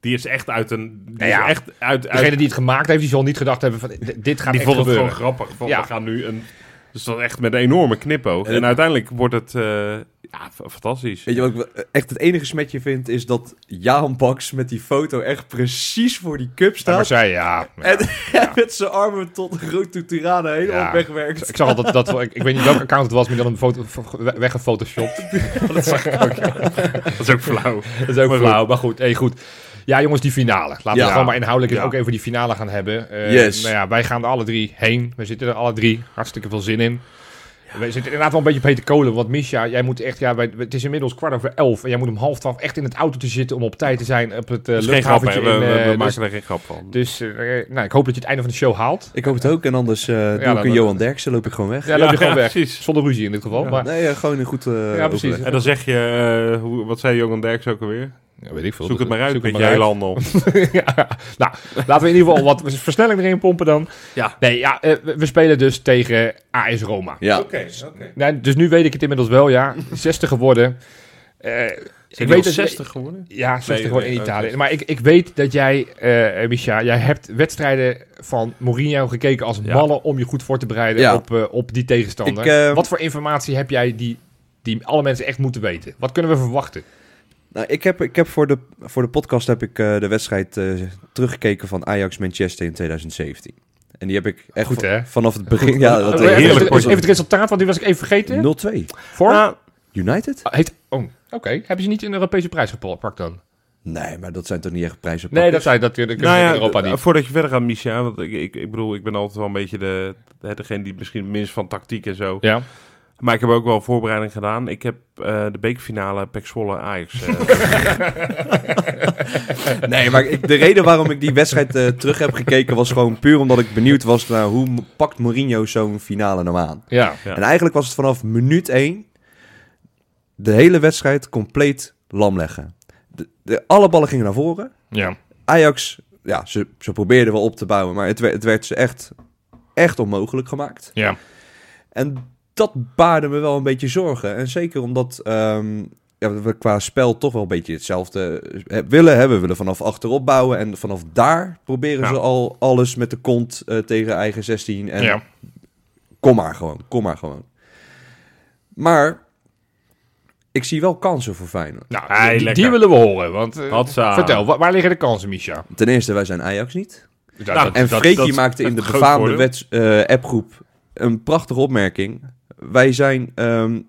Die is echt uit een... Die Nou ja, is echt uit... uit Degene die het gemaakt heeft, die zal niet gedacht hebben van... "D- Dit gaat die echt vond het gebeuren. gewoon grappig. Van, Ja. We gaan nu een... Dus dat echt met een enorme knipoog. En En, uiteindelijk wordt het... eh, ja, fantastisch. Weet je wat ik wel- echt het enige smetje vind, is dat Jaan Baks met die foto echt precies voor die cup Ja, staat. maar zij, ja. ja. En met zijn armen tot grote Tirana helemaal wegwerkt. Ik zag al dat, dat ik, ik weet niet welke account het was, maar dan een foto weggefotoshopt. dat zag ik ook. Dat is ook flauw. Dat is ook Maar flauw, maar goed. Hey, goed. Ja, jongens, die finale. Laten we Ja. gewoon maar inhoudelijk eens Ja. ook even die finale gaan hebben. Eh, Yes. Nou ja, wij gaan er alle drie heen. We zitten er alle drie. Hartstikke veel zin in. We zitten inderdaad wel een beetje op hete kolen. Want Misha, jij moet echt... Ja, het is inmiddels kwart over elf. En jij moet om half twaalf echt in het auto te zitten om op tijd te zijn op het uh, geen grap, We, eh, we dus maken er geen grap van. dus eh, nou, ik hoop dat je het einde van de show haalt. Ik hoop het ook. En anders eh doe ik dan- een Johan Derksen, loop ik gewoon weg. Ja, loop je gewoon weg. precies. Zonder ruzie in dit geval. Ja. Maar, Nee, gewoon een goed eh Ja, precies. overleg. En dan zeg je, eh, hoe, wat zei Johan Derks ook alweer? Ja, weet ik veel. Zoek het maar uit Zoek met het je maar hele uit. handel. ja. Nou, laten we in ieder geval wat versnelling erin pompen dan. Ja. Nee, ja, eh, we, spelen dus tegen AS Roma. Ja. Oké, oké. Nou, dus nu weet ik het inmiddels wel, ja. 60 geworden. Eh, ik Ik weet dat 60 geworden? Ja, 60 Nee, geworden in nee, Italië. Maar ik, ik weet dat jij, eh Misha, jij hebt wedstrijden van Mourinho gekeken als Ja. mannen om je goed voor te bereiden Ja. op, eh, op die tegenstander. Ik, eh, Wat voor informatie heb jij die, die alle mensen echt moeten weten? Wat kunnen we verwachten? Nou, ik heb, ik heb voor, de, voor de podcast heb ik eh, de wedstrijd eh, teruggekeken van Ajax-Manchester in 2017. En die heb ik echt Goed, hè? vanaf het begin... Ja, dat Eh, heerlijk even, het resultaat, want die was ik even vergeten. 0-2. Voor? Nou, United? Ah, Heet, oh, oké. Hebben ze niet een Europese prijs gepakt dan? Nee, maar dat zijn toch niet echt prijzen. Nee, dat zei dat, nou ja, in Europa eh, niet. voordat je verder gaat, Micha, want ik, ik, ik bedoel, ik ben altijd wel een beetje de, de- degene die misschien minst van tactiek en zo. Ja. Maar ik heb ook wel voorbereiding gedaan. Ik heb eh, de bekerfinale Pek Zwolle Ajax. eh, Nee, maar ik, de reden waarom ik die wedstrijd eh, terug heb gekeken was gewoon puur omdat ik benieuwd was naar hoe pakt Mourinho zo'n finale nou aan. Ja. Ja. En eigenlijk was het vanaf minuut 1 de hele wedstrijd compleet lam leggen. De, de, alle ballen gingen naar voren. Ja. Ajax, ja, ze, ze probeerden wel op te bouwen, maar het, werd- het werd ze echt, echt onmogelijk gemaakt. Ja. En dat baarde me wel een beetje zorgen. En zeker omdat ehm, ja, we qua spel toch wel een beetje hetzelfde eh, willen. Hè? We willen vanaf achterop bouwen. En vanaf daar proberen Ja. ze al alles met de kont eh, tegen eigen 16. En ja. kom maar gewoon, kom maar gewoon. Maar ik zie wel kansen voor Feyenoord. Nou, die, willen we horen. Want, eh, vertel, wa- waar liggen de kansen, Misha? Ten eerste, wij zijn Ajax niet. Ja, Nou, dat- En is maakte in de befaamde wets, eh, appgroep een prachtige opmerking. Wij zijn ehm,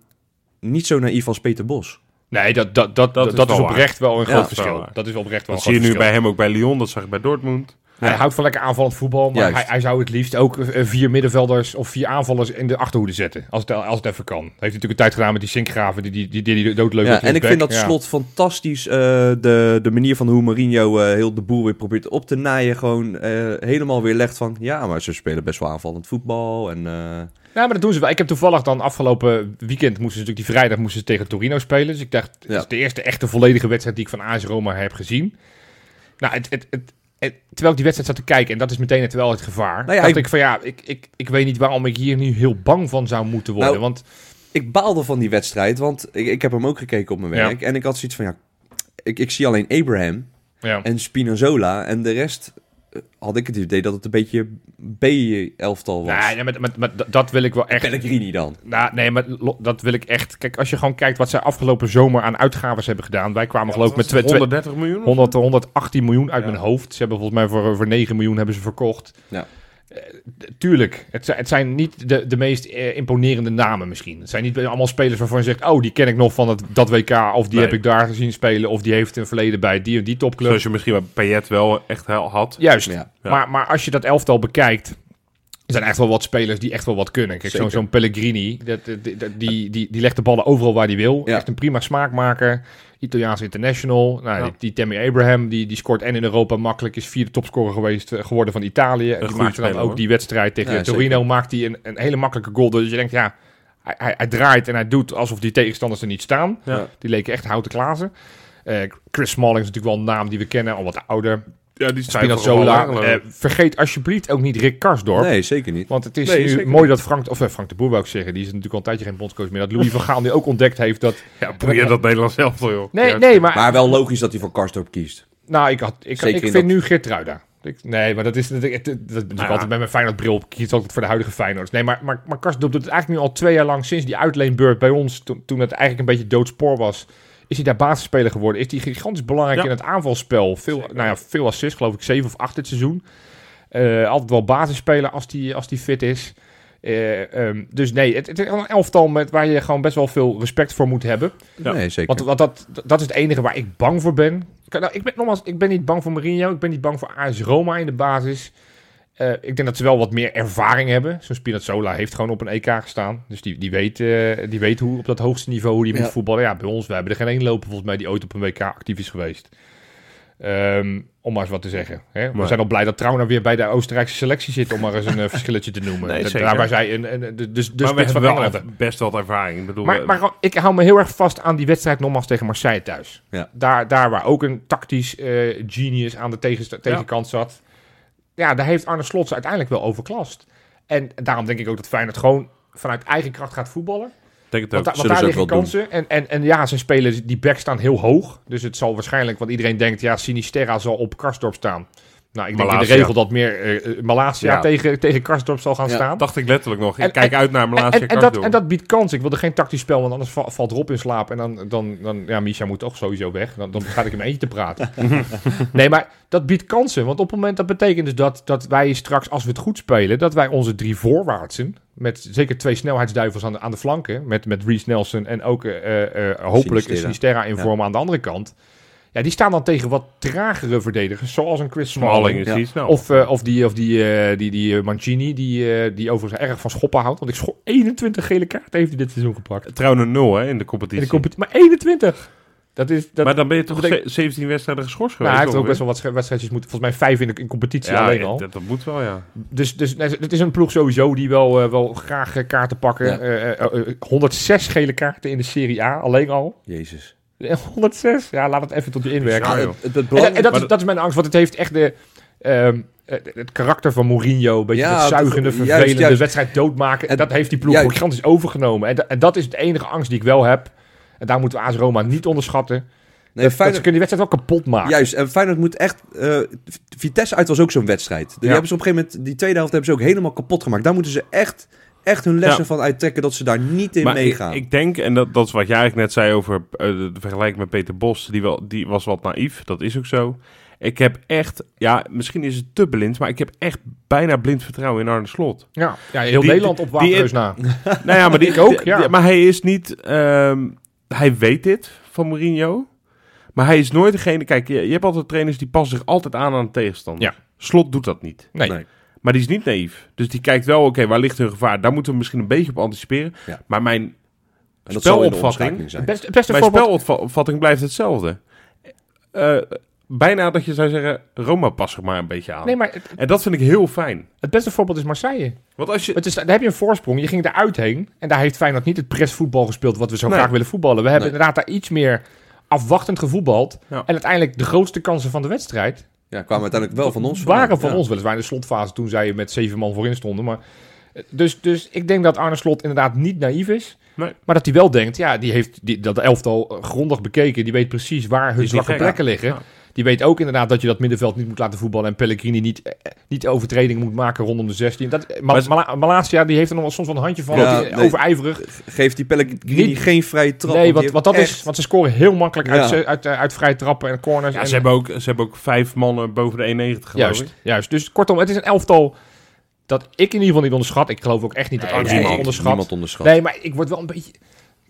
niet zo naïef als Peter Bos. nee, dat, dat, dat, dat, is dat is, wel oprecht wel een Ja, groot verschil. waar. Dat is oprecht wel dat een zie je nu bij hem ook bij Lyon. Dat zag ik bij Dortmund. Hij Ja. houdt van lekker aanvallend voetbal, maar hij, hij zou het liefst ook eh, vier middenvelders of vier aanvallers in de achterhoede zetten. Als het, als het even kan. Heeft hij natuurlijk een tijd gedaan met die Sinkgraven, die, die, die, die, doodleuk Ja, en ik vind dat Ja. slot fantastisch. eh, de, de manier van hoe Mourinho eh, heel de boel weer probeert op te naaien. Gewoon eh, helemaal weer legt van... Ja, maar ze spelen best wel aanvallend voetbal. En, eh, Ja, maar dat doen ze wel. Ik heb toevallig dan afgelopen weekend moesten ze natuurlijk die vrijdag moesten ze tegen Torino spelen. Dus ik dacht, het is de eerste echte volledige wedstrijd die ik van AS Roma heb gezien. Nou, het, het, het, terwijl ik die wedstrijd zat te kijken, en dat is meteen het wel het gevaar, Nou ja, dacht ik- ik, van ja, ik, ik, ik weet niet waarom ik hier nu heel bang van zou moeten worden. Nou, want ik baalde van die wedstrijd, want ik, ik heb hem ook gekeken op mijn Ja. werk. En ik had zoiets van, ja, ik, ik zie alleen Abraham ja, en Spinazzola. En de rest had ik het idee dat het een beetje B-elftal was. nee, nee, maar, maar, maar dat- wil ik wel echt. Pellegrini dan. Nou, nee, maar dat wil ik echt. Kijk, als je gewoon kijkt wat zij afgelopen zomer aan uitgaves hebben gedaan. Wij kwamen geloof ik met twee- twee- 130 miljoen? of 100, 118 miljoen uit Ja. mijn hoofd. Ze hebben volgens mij voor, voor 9 miljoen hebben ze verkocht. Ja. Eh, tuurlijk, het zijn, het zijn niet de, de meest eh, imponerende namen misschien. Het zijn niet allemaal spelers waarvan je zegt... oh, die ken ik nog van het, dat WK... of die Nee. heb ik daar gezien spelen... of die heeft een verleden bij die en die topclub. Zoals je misschien bij Payet wel echt had. Juist, Ja. Ja. Maar, maar als je dat elftal bekijkt... er zijn echt wel wat spelers die echt wel wat kunnen. Kijk, zo'n zo'n Pellegrini, dat, dat- dat- die, die, die legt de ballen overal waar hij wil. Ja. Echt een prima smaakmaker. Italiaans international. Nou, Ja. die, die Tammy Abraham, die, die scoort en in Europa makkelijk. Is vierde topscorer geweest eh, geworden van Italië. En die maakte dan ook hoor. die wedstrijd tegen Ja, Torino. zeker. Maakt hij een, een hele makkelijke goal. Dus je denkt, ja, hij, hij, hij draait en hij doet alsof die tegenstanders er niet staan. Ja. Die leken echt houten glazen. Eh, Chris Smalling is natuurlijk wel een naam die we kennen, al wat ouder. Ja, die Spinazzola. Eh, vergeet alsjeblieft ook niet Rick Karsdorp. Nee, zeker niet. Want het is Nee, nu mooi dat Frank, of eh, Frank de Boer wou ik zeggen, die is natuurlijk al een tijdje geen bondscoach meer, dat Louis van Gaal nu ook ontdekt heeft dat... ja, boeien dat Nederlands zelf joh. Nee, Ja. nee, maar... Maar wel logisch dat hij voor Karsdorp kiest. nou, ik, had, ik, ik in vind dat- nu Geertruida. Ik, nee, maar dat is, dat, dat, ja. altijd met mijn Feyenoord bril op. Ik kies altijd voor de huidige Feyenoord. Nee, maar, maar, maar Karsdorp doet het eigenlijk nu al twee jaar lang sinds die uitleenbeurt bij ons, toen, toen het eigenlijk een beetje doodspoor was, is hij daar basisspeler geworden. Is hij gigantisch belangrijk Ja. in het aanvalspel. Veel, nou ja, veel assists, geloof ik, zeven of acht dit seizoen. Eh, altijd wel basisspeler als die, als die fit is. Eh, ehm, dus nee, het, het is een elftal met, waar je gewoon best wel veel respect voor moet hebben. Ja. Nee, zeker. Want, want dat, dat is het enige waar ik bang voor ben. Nou, ik ben nogmaals, ik ben niet bang voor Mourinho. Ik ben niet bang voor AS Roma in de basis. Eh, ik denk dat ze wel wat meer ervaring hebben. Zo'n Spinazzola heeft gewoon op een EK gestaan. Dus die, die, weet, eh, die weet hoe op dat hoogste niveau hoe die Ja. moet voetballen. Ja, bij ons, we hebben er geen één lopen volgens mij die ooit op een WK actief is geweest. Ehm, om maar eens wat te zeggen. Hè? We Maar- zijn al blij dat Trauner weer bij de Oostenrijkse selectie zit, om maar eens een eh, verschilletje te noemen. Nee. Daar waar zij een, een, de, dus, dus maar we hebben wel best wel wat ervaring. Ik bedoel, maar, maar ik hou me heel erg vast aan die wedstrijd nogmaals tegen Marseille thuis. Ja. Daar, daar waar ook een tactisch eh, genius aan de tegen, tegenkant zat. Ja, daar heeft Arne Slot ze uiteindelijk wel overklast. En daarom denk ik ook dat Feyenoord gewoon vanuit eigen kracht gaat voetballen. denk het Want, ook. da- want daar liggen wel kansen. En, en, en ja, zijn spelers, die back staan heel hoog. Dus het zal waarschijnlijk, want iedereen denkt, ja, Sinisterra zal op Karsdorp staan. Nou, ik denk in de regel dat meer eh, Malasia Ja. tegen, tegen Karsdorp zal gaan Ja, staan. dacht ik letterlijk nog. Ik En- kijk en- uit naar Malasia en, en, dat, en dat biedt kans. Ik wilde geen tactisch spel, want anders va- valt Rob in slaap. En dan, dan, dan ja, Misha moet toch sowieso weg. Dan, dan ga ik hem eentje te praten. nee, maar dat biedt kansen. Want op het moment, dat betekent dus dat, dat wij straks, als we het goed spelen, dat wij onze drie voorwaartsen, met zeker twee snelheidsduivels aan de, aan de flanken, met, met Reece Nelson en ook eh, hopelijk Sinisterra. een Sinisterra in Ja. vorm aan de andere kant. Ja, die staan dan tegen wat tragere verdedigers, zoals een Chris Smalling Smalling. is Ja. niet snel. Of, eh, of die, of die, eh, die, die eh, Mancini, die, eh, die overigens erg van schoppen houdt. Want ik scho 21 gele kaarten heeft hij dit seizoen gepakt. Trouwens een nul hè, in de In competitie. de competitie. Maar 21! Dat is, dat, maar dan ben je toch dat ze- 17 wedstrijden geschorst nou, geweest? hij heeft ook best wel wat wedstrijdjes moeten. Volgens mij vijf in de in competitie ja, alleen al. Dat, dat moet wel, ja. Dus, dus nee, het is een ploeg sowieso die wel, eh, wel graag eh, kaarten pakken. Ja. Eh, eh, eh, 106 gele kaarten in de Serie A, alleen al. Jezus. Eh, 106? Ja, laat het even tot je inwerken. Ja, het, het, het En, dat, maar is, dat is mijn angst, want het heeft echt de, ehm, het, karakter van Mourinho. Een beetje Ja, het het- zuigende, juist, vervelende, juist. wedstrijd doodmaken. En- dat heeft die ploeg juist. gigantisch overgenomen. En, da- en dat is de enige angst die ik wel heb. En daar moeten we AS Roma niet onderschatten. nee, dat, dat Feyenoord- ze kunnen die wedstrijd wel kapot maken. Juist, en Feyenoord moet echt... eh, Vitesse uit was ook zo'n wedstrijd. Die Ja. hebben ze op een gegeven moment... Die tweede helft hebben ze ook helemaal kapot gemaakt. Daar moeten ze echt, echt hun lessen Ja. van uittrekken... dat ze daar niet in Maar ik, meegaan. ik denk, en dat, dat is wat jij eigenlijk net zei over eh, de vergelijking met Peter Bos, die, wel, die was wat naïef, dat is ook zo. Ik heb echt, ja, misschien is het te blind, maar ik heb echt bijna blind vertrouwen in Arne Slot. Ja, ja heel Die- Nederland op Waterreus na. nou ja, maar die, Ik ook, ja. die- maar hij is niet, ehm, hij weet dit van Mourinho, maar hij is nooit degene, kijk, je, je hebt altijd trainers die passen zich altijd aan aan de tegenstander. Ja. Slot doet dat niet. Nee. Nee. Maar die is niet naïef. Dus die kijkt wel, oké, waar ligt hun gevaar? Daar moeten we misschien een beetje op anticiperen. Ja. Maar mijn spelopvatting- zijn. Mijn voorbeeld... spelopvatting blijft hetzelfde. Eh, bijna dat je zou zeggen, Roma pas er maar een beetje aan. Nee, maar het, En dat vind ik heel fijn. het beste voorbeeld is Marseille. Want als je... Het is, daar heb je een voorsprong. Je ging eruit heen. En daar heeft Feyenoord niet het pressvoetbal gespeeld wat we zo Nee. graag willen voetballen. We hebben Nee. inderdaad daar iets meer afwachtend gevoetbald. Ja. En uiteindelijk de grootste kansen van de wedstrijd Ja, kwamen uiteindelijk wel van ons waren van Ja. ons. Weliswaar in de slotfase toen zij met zeven man voorin stonden. Maar, eh, dus, dus ik denk dat Arne Slot inderdaad niet naïef is. Nee. Maar dat hij wel denkt, ja, die heeft die, dat elftal eh, grondig bekeken. Die weet precies waar hun zwakke plekken liggen. Ja. Die weet ook inderdaad dat je dat middenveld niet moet laten voetballen. En Pellegrini niet, eh, niet overtredingen moet maken rondom de 16. Dat, eh, Ma- Maar- Mala- Malasia die heeft er nog wel soms wel een handje van. Ja, nee. Overijverig. Geeft die Pellegrini Niet- geen vrije trap. nee, want dat is, want ze scoren heel makkelijk Ja. uit, uit, uit, uit vrije trappen en corners. Ja, en, ze, hebben ook, ze hebben ook vijf mannen boven de 1,90 geloof ik. juist, juist. Dus kortom, het is een elftal dat ik in ieder geval niet onderschat. Ik geloof ook echt niet dat Nee, onderschat. niemand onderschat. Nee, maar ik word wel een beetje...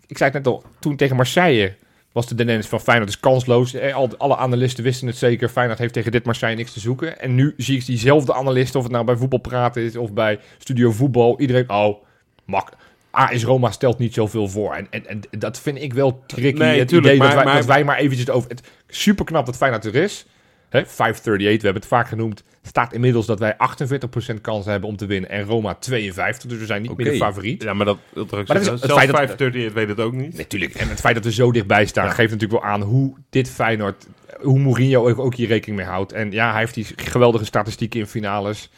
Ik zei het net al, toen tegen Marseille was de tendens van Feyenoord is kansloos. Eh, al- Alle analisten wisten het zeker. Feyenoord heeft tegen dit Marseille niks te zoeken. En nu zie ik diezelfde analisten, of het nou bij Voetbal Praten is of bij Studio Voetbal. Iedereen, oh, mak. AS Roma stelt niet zoveel voor. En, en, en dat vind ik wel tricky. Nee, het tuurlijk, idee dat, wij, maar- dat wij maar eventjes over... Het, super knap dat Feyenoord er is. Hè, 538, we hebben het vaak genoemd. Staat inmiddels dat wij 48% kans hebben om te winnen. En Roma 52. Dus we zijn niet meer de favoriet. Ja, maar dat, Maar dat is het Zelfs feit dat- 538 weet het ook niet. Natuurlijk. En het feit dat we zo dichtbij staan Ja. geeft natuurlijk wel aan hoe dit Feyenoord, hoe Mourinho ook, ook hier rekening mee houdt. En ja, hij heeft die geweldige statistieken in finales.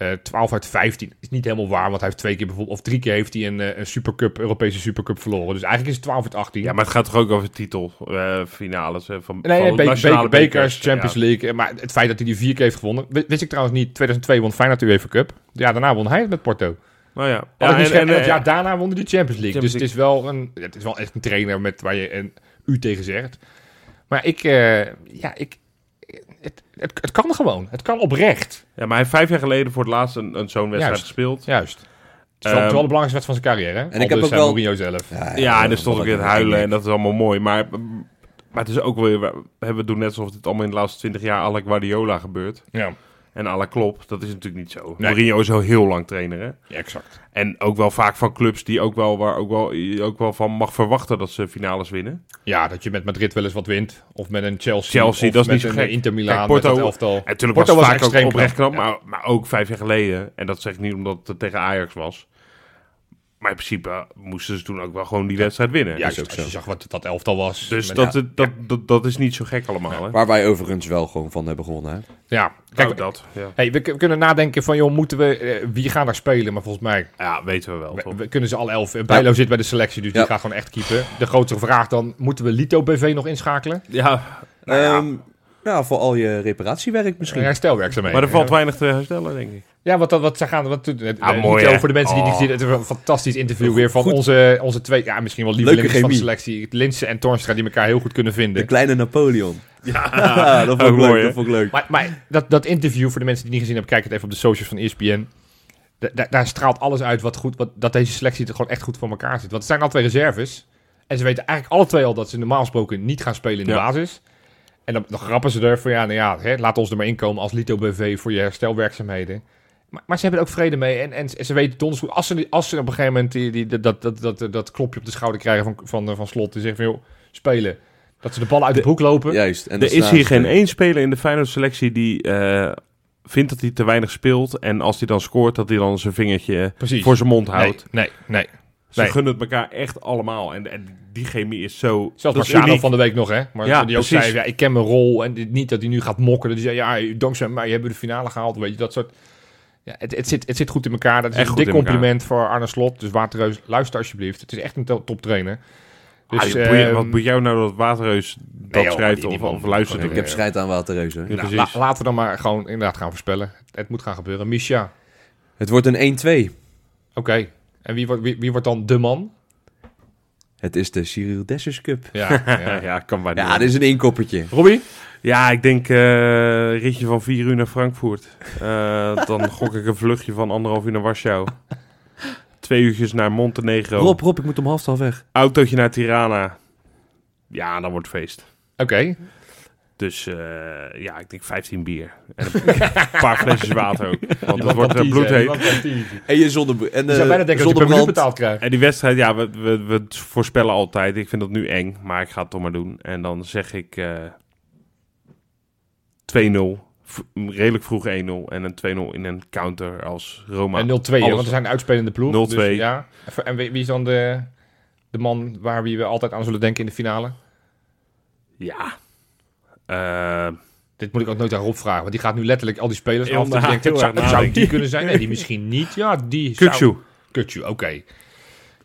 Eh 12 uit 15 is niet helemaal waar, want hij heeft twee keer bijvoorbeeld, of drie keer heeft hij een, eh, een Supercup, Europese Supercup verloren. Dus eigenlijk is het 12 uit 18. Ja, maar het gaat toch ook over titelfinales eh, van, Nee, nee, van be- nationale be- bekers, Champions Ja. League. Eh, Maar het feit dat hij die vier keer heeft gewonnen. wi- Wist ik trouwens niet. 2002 won Feyenoord de UEFA Cup. Ja, daarna won hij het met Porto. Nou ja. Ja, ja en, en, en, het eh, jaar daarna won hij de Champions League. Champions dus het is, wel een, het is wel echt een trainer met waar je een u tegen zegt. Maar ik, eh, ja, ik, het, het, het kan gewoon. Het kan oprecht. ja, maar hij heeft vijf jaar geleden voor het laatst een, een zo'n wedstrijd Juist. gespeeld. Juist. Het is wel, wel Ehm, de belangrijkste wedstrijd van zijn carrière. Hè? En ik heb ook wel- Mourinho zelf. Ja, en dan stond ik weer het huilen en dat is allemaal mooi. Maar, maar het is ook weer, we we doen net alsof het allemaal in de laatste 20 jaar la Guardiola gebeurt. Ja, En à la Klopp, dat is natuurlijk niet zo. Nee. Mourinho is al heel lang trainer, hè. ja, exact. En ook wel vaak van clubs die ook wel, waar ook wel, ook wel van mag verwachten dat ze finales winnen. Ja, dat je met Madrid wel eens wat wint. Of met een Chelsea. Chelsea, of dat is met niet een gek. Inter Milaan. Kijk, Porto- met elftal. En natuurlijk Porto was was vaak ook extreem oprecht knap, knap, maar, maar ook vijf jaar geleden. En dat zeg ik niet omdat het tegen Ajax was. Maar in principe moesten ze toen ook wel gewoon die wedstrijd winnen. Ja, is ook als zo. je zag wat dat elftal was. Dus Met- dat, ja, dat, dat, dat, is niet zo gek allemaal, hè. Waar wij overigens wel gewoon van hebben gewonnen. Hè? ja. Kijk, dat. Ja. hey, we, kunnen nadenken van, joh, moeten we, eh, wie gaan daar spelen? Maar volgens mij ja, weten we wel. we, toch? we kunnen ze alle elf. Eh, Bijlo zit bij de selectie, dus Ja. die gaat gewoon echt keeper. De grotere vraag dan, moeten we Lito BV nog inschakelen? Ja, nou ja, Ehm, nou, voor al je reparatiewerk misschien. Ja, herstelwerkzaamheden. maar er valt weinig te herstellen, denk ik. Ja, wat, wat, wat ze gaan... Wat, het, Ah, eh, mooi, voor de mensen die Oh. niet gezien het is een fantastisch interview weer van Goed. onze, onze twee, ja, misschien wel Leuke lievelings van de selectie. Linse en Tornstra, die elkaar heel goed kunnen De vinden. kleine Napoleon. Ja, Ja, dat vond ik leuk. mooi, dat vond ik leuk. Maar, maar dat, dat interview, voor de mensen die het niet gezien hebben, kijk het even op de socials van ESPN. Da- da- daar straalt alles uit wat goed, wat, dat deze selectie er gewoon echt goed voor elkaar zit. Want het zijn al twee reserves. En ze weten eigenlijk alle twee al dat ze normaal gesproken niet gaan spelen in de Ja. basis. En dan, dan grappen ze er van, ja, nou ja, hè, laat ons er maar inkomen als Lito BV voor je herstelwerkzaamheden. Maar, maar ze hebben er ook vrede mee en, en ze weten donders goed, als ze, als ze op een gegeven moment die, die, dat, dat, dat, dat, dat klopje op de schouder krijgen van, van, van Slot, die zegt van, joh, spelen. Dat ze de bal uit de, De- broek lopen. Juist. En Er is hier geen één speler in de Feyenoord selectie die eh, vindt dat hij te weinig speelt. En als hij dan scoort, dat hij dan zijn vingertje Precies. voor zijn mond nee, houdt. nee, nee. Ze nee. gunnen het elkaar echt allemaal. En, en die chemie is zo... Zelfs Marciano van de week nog, hè? Maar Ja, die ook precies. zei, ja, ik ken mijn rol. En dit- niet dat hij nu gaat mokken. Dat hij zei, ja, dankzij mij hebben we de finale gehaald. Weet je, dat soort... Ja, het, het, zit, het zit goed in elkaar. Dat is Echt een dik elkaar. compliment voor Arne Slot. Dus Waterreus, luister alsjeblieft. Het is echt een to- toptrainer. Dus, Ah, boeien- ehm, wat moet jou nou dat Waterreus dat schrijft of, of luistert? Ik heb scheid aan Waterreus. hè. Ja, nou, precies. la- laten we dan maar gewoon inderdaad gaan voorspellen. Het moet gaan gebeuren. Misha, Het wordt een 1-2. oké. En wie wordt, wie, wie wordt dan de man? Het is de Cyril Dessers Cup. Ja, Ja, ja. kan bij Ja, dit is een inkoppertje. Robbie? Ja, ik denk eh ritje van vier uur naar Frankfurt. Eh, dan gok ik een vluchtje van anderhalf uur naar Warschau. Twee uurtjes naar Montenegro. Rob, Rob, ik moet om half twaalf weg. Autootje naar Tirana. Ja, dan wordt het feest. Oké. Dus eh, ja, ik denk 15 bier. En een paar flesjes water ook. Want het Iemand wordt uh, teasen, hè? bloedheet. En je zonne... En, Je zou bijna denken dat je betaald krijgt. En die wedstrijd, ja, we, we, we voorspellen altijd. Ik vind dat nu eng, maar ik ga het toch maar doen. En dan zeg ik eh 2-0. V- redelijk vroeg 1-0. En een 2-0 in een counter als Roma. En 0-2, hè, Alles- want we zijn een uitspelende ploeg. 0-2. Dus, ja. En wie, wie is dan de, de man waar wie we altijd aan zullen denken in de finale? Ja. Eh, Dit moet ik ook nooit aan Rob vragen, want die gaat nu letterlijk al die spelers af. Na- ik denk, het heel zou, zou die kunnen zijn. Nee, die misschien niet. Ja, die zou... Kukçu. Kukçu, oké.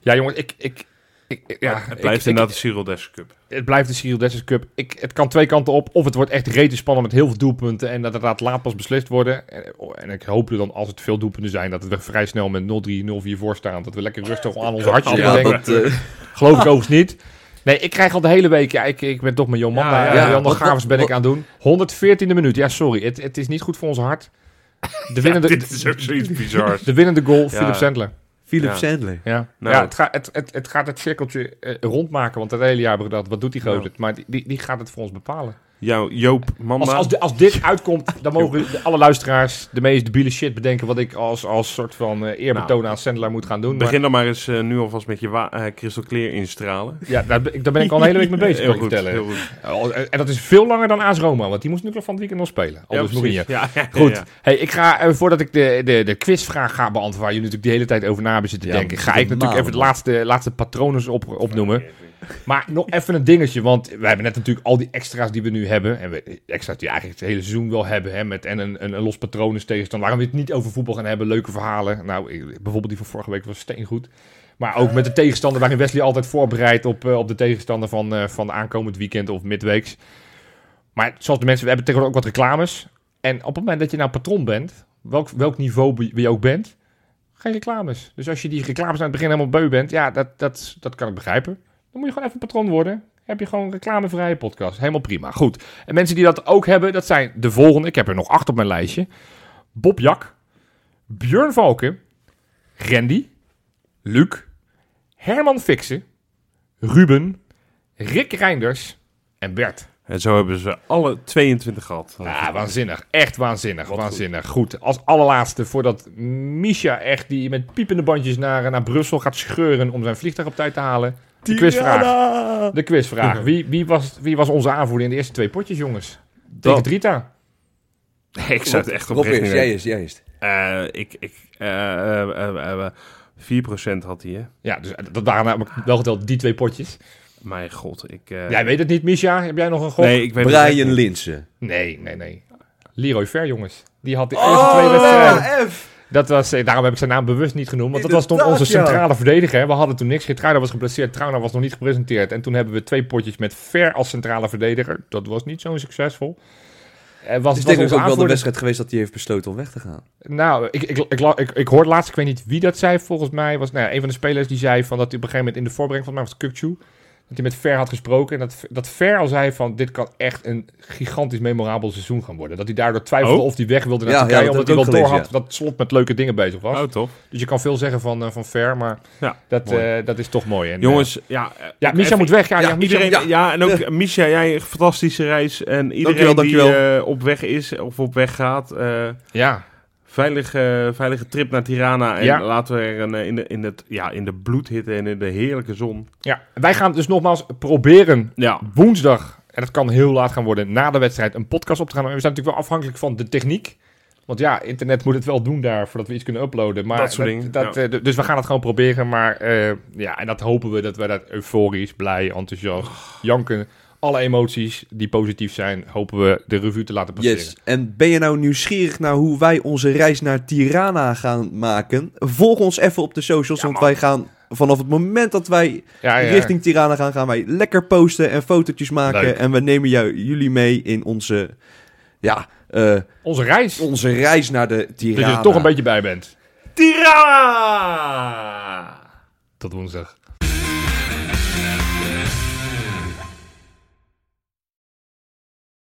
Ja, jongens, ik... ik, ik ja, het blijft ik- inderdaad de Cyril Dessers Cup. het blijft de Cyril Dessers Cup. Ik, het kan twee kanten op. Of het wordt echt rete spannend met heel veel doelpunten. En dat het inderdaad laat pas beslist worden. En, en ik hoop er dan, als het veel doelpunten zijn, dat we vrij snel met 0-3, 0-4 voor staan. Dat we lekker rustig aan ons hartje Ja, denken. dat, eh, Geloof ik overigens niet. Nee, ik krijg al de hele week... Ja, ik, ik ben toch mijn Jon Manda. Ja, Ja, ja, Jan Gavers ben ik aan het doen. 114e minuut. Ja, sorry. Het, het is niet goed voor ons hart. De winnende, Dit is ook zoiets bizars. de winnende goal, Ja. Philip Sandler. Philip Ja. Sandler. Ja, Nou. ja het, gaat, het, het, het gaat het cirkeltje eh, rondmaken. Want het hele jaar hebben we gedacht, wat doet die gozer? Maar die, die, die gaat het voor ons bepalen. Jouw Joop Manda. Als, als, di- als dit uitkomt, dan mogen alle luisteraars de meest debiele shit bedenken... wat ik als, als soort van eh, eerbetoon aan Sandler moet gaan doen. Maar, Begin dan maar eens eh, nu alvast met je wa- eh, crystal clear instralen. ja, daar, ben ik- daar ben ik al een hele week mee bezig, Heel goed, vertellen. heel goed. Oh, En en dat is veel langer dan AS Roma, want die moest natuurlijk van het weekend nog spelen. Al Ja, dus precies. Mourinho. Ja, ja, Goed, ja. Hey, ik ga, voordat ik de, de, de quizvraag ga beantwoorden, waar jullie natuurlijk de hele tijd over na hebben zitten Ja, denken, ga ik natuurlijk even de laatste, laatste patronen op, opnoemen. Maar nog even een dingetje, want we hebben net natuurlijk al die extra's die we nu hebben. En we, extra's die eigenlijk het hele seizoen wel hebben. Hè, met, en een, een, een los patroon is tegenstand. Waarom we het niet over voetbal gaan hebben. Leuke verhalen. Nou, bijvoorbeeld die van vorige week was steengoed. Maar ook met de tegenstander waarin Wesley altijd voorbereidt op, eh, op de tegenstander van, eh, van aankomend weekend of midweeks. Maar zoals de mensen, we hebben tegenwoordig ook wat reclames. En op het moment dat je nou patroon bent, welk, welk niveau je ook bent, geen reclames. Dus als je die reclames aan het begin helemaal beu bent, ja, dat, dat, dat kan ik begrijpen. Dan moet je gewoon even patroon worden. Heb je gewoon een reclamevrije podcast. Helemaal prima. Goed. En mensen die dat ook hebben, dat zijn de volgende. Ik heb er nog acht op mijn lijstje. Bob Jak, Björn Valken, Randy, Luc, Herman Fixen, Ruben, Rick Reinders en Bert. En zo hebben ze alle 22 gehad. Ja, waanzinnig. Echt waanzinnig. waanzinnig. Goed. Als allerlaatste, voordat Misha echt die met piepende bandjes naar, naar Brussel gaat scheuren om zijn vliegtuig op tijd te halen. De quizvraag. De quizvraag. Wie, wie, was, wie was onze aanvoerder in de eerste twee potjes, jongens? Tegen Drita. ik zou het echt Rob oprecht niet jij is, jij is. Eh, ik, ik, eh, eh, eh, eh, 4% had hij, hè? Ja, dus dat waren namelijk wel geteld die twee potjes. Mijn god, ik... eh, Jij weet het niet, Misha. Heb jij nog een gok? Nee, ik weet Brian. Linsen. nee, nee. nee. Leroy Ver, jongens. Die had de eerste twee wedstrijden. F. Dat was, eh, daarom heb ik zijn naam bewust niet genoemd. Want dat was toen onze ja. centrale verdediger. We hadden toen niks. Getruida was geblesseerd. Trauner was nog niet gepresenteerd. En toen hebben we twee potjes met Ver als centrale verdediger. Dat was niet zo succesvol. Eh, was, Het is denk ik ook wel de wedstrijd geweest dat hij heeft besloten om weg te gaan. Nou, ik, ik, ik, ik, ik hoorde laatst, ik weet niet wie dat zei. Volgens mij was nou, ja, een van de spelers die zei van dat hij op een gegeven moment in de voorbereiding, volgens mij was het Kukçu, Dat hij met Ver had gesproken. En dat, dat Ver al zei van, dit kan echt een gigantisch memorabel seizoen gaan worden. Dat hij daardoor twijfelde Oh. of hij weg wilde naar Ja, ja, Turkije. dat omdat hij wel door had dat Slot met leuke dingen bezig was. Oh, tof. Dus je kan veel zeggen van, eh, van Ver, maar Ja, dat, eh, dat is toch mooi. En, Jongens, ja. eh, ja, Misha even- moet weg. Ja, ja, ja, Misha Iedereen, ja. en ook Misha, jij een fantastische reis. En iedereen Dankjewel, die eh, op weg is of op weg gaat, eh, ja. Veilige, veilige trip naar Tirana. En Ja. laten we er een, eh, in, de, in, het, ja, in de bloedhitte en in de heerlijke zon. ja. Wij gaan dus nogmaals proberen Ja, woensdag, en dat kan heel laat gaan worden, na de wedstrijd een podcast op te gaan. En we zijn natuurlijk wel afhankelijk van de techniek. Want ja, internet moet het wel doen daar, voordat we iets kunnen uploaden. Maar Dat soort dingen, dat, ja. eh, dus we gaan het gewoon proberen. Maar eh, ja, en dat hopen we dat we dat euforisch, blij, enthousiast, janken, alle emoties die positief zijn, hopen we de revue te laten passeren. Yes. En ben je nou nieuwsgierig naar hoe wij onze reis naar Tirana gaan maken? Volg ons even op de socials, Ja, want man. wij gaan vanaf het moment dat wij Ja, ja. richting Tirana gaan, gaan wij lekker posten en fotootjes maken. Leuk. En we nemen jou, jullie mee in onze, ja, eh, Onze reis. onze reis naar de Dat Tirana. je er toch een beetje bij bent. Tirana! Tot woensdag.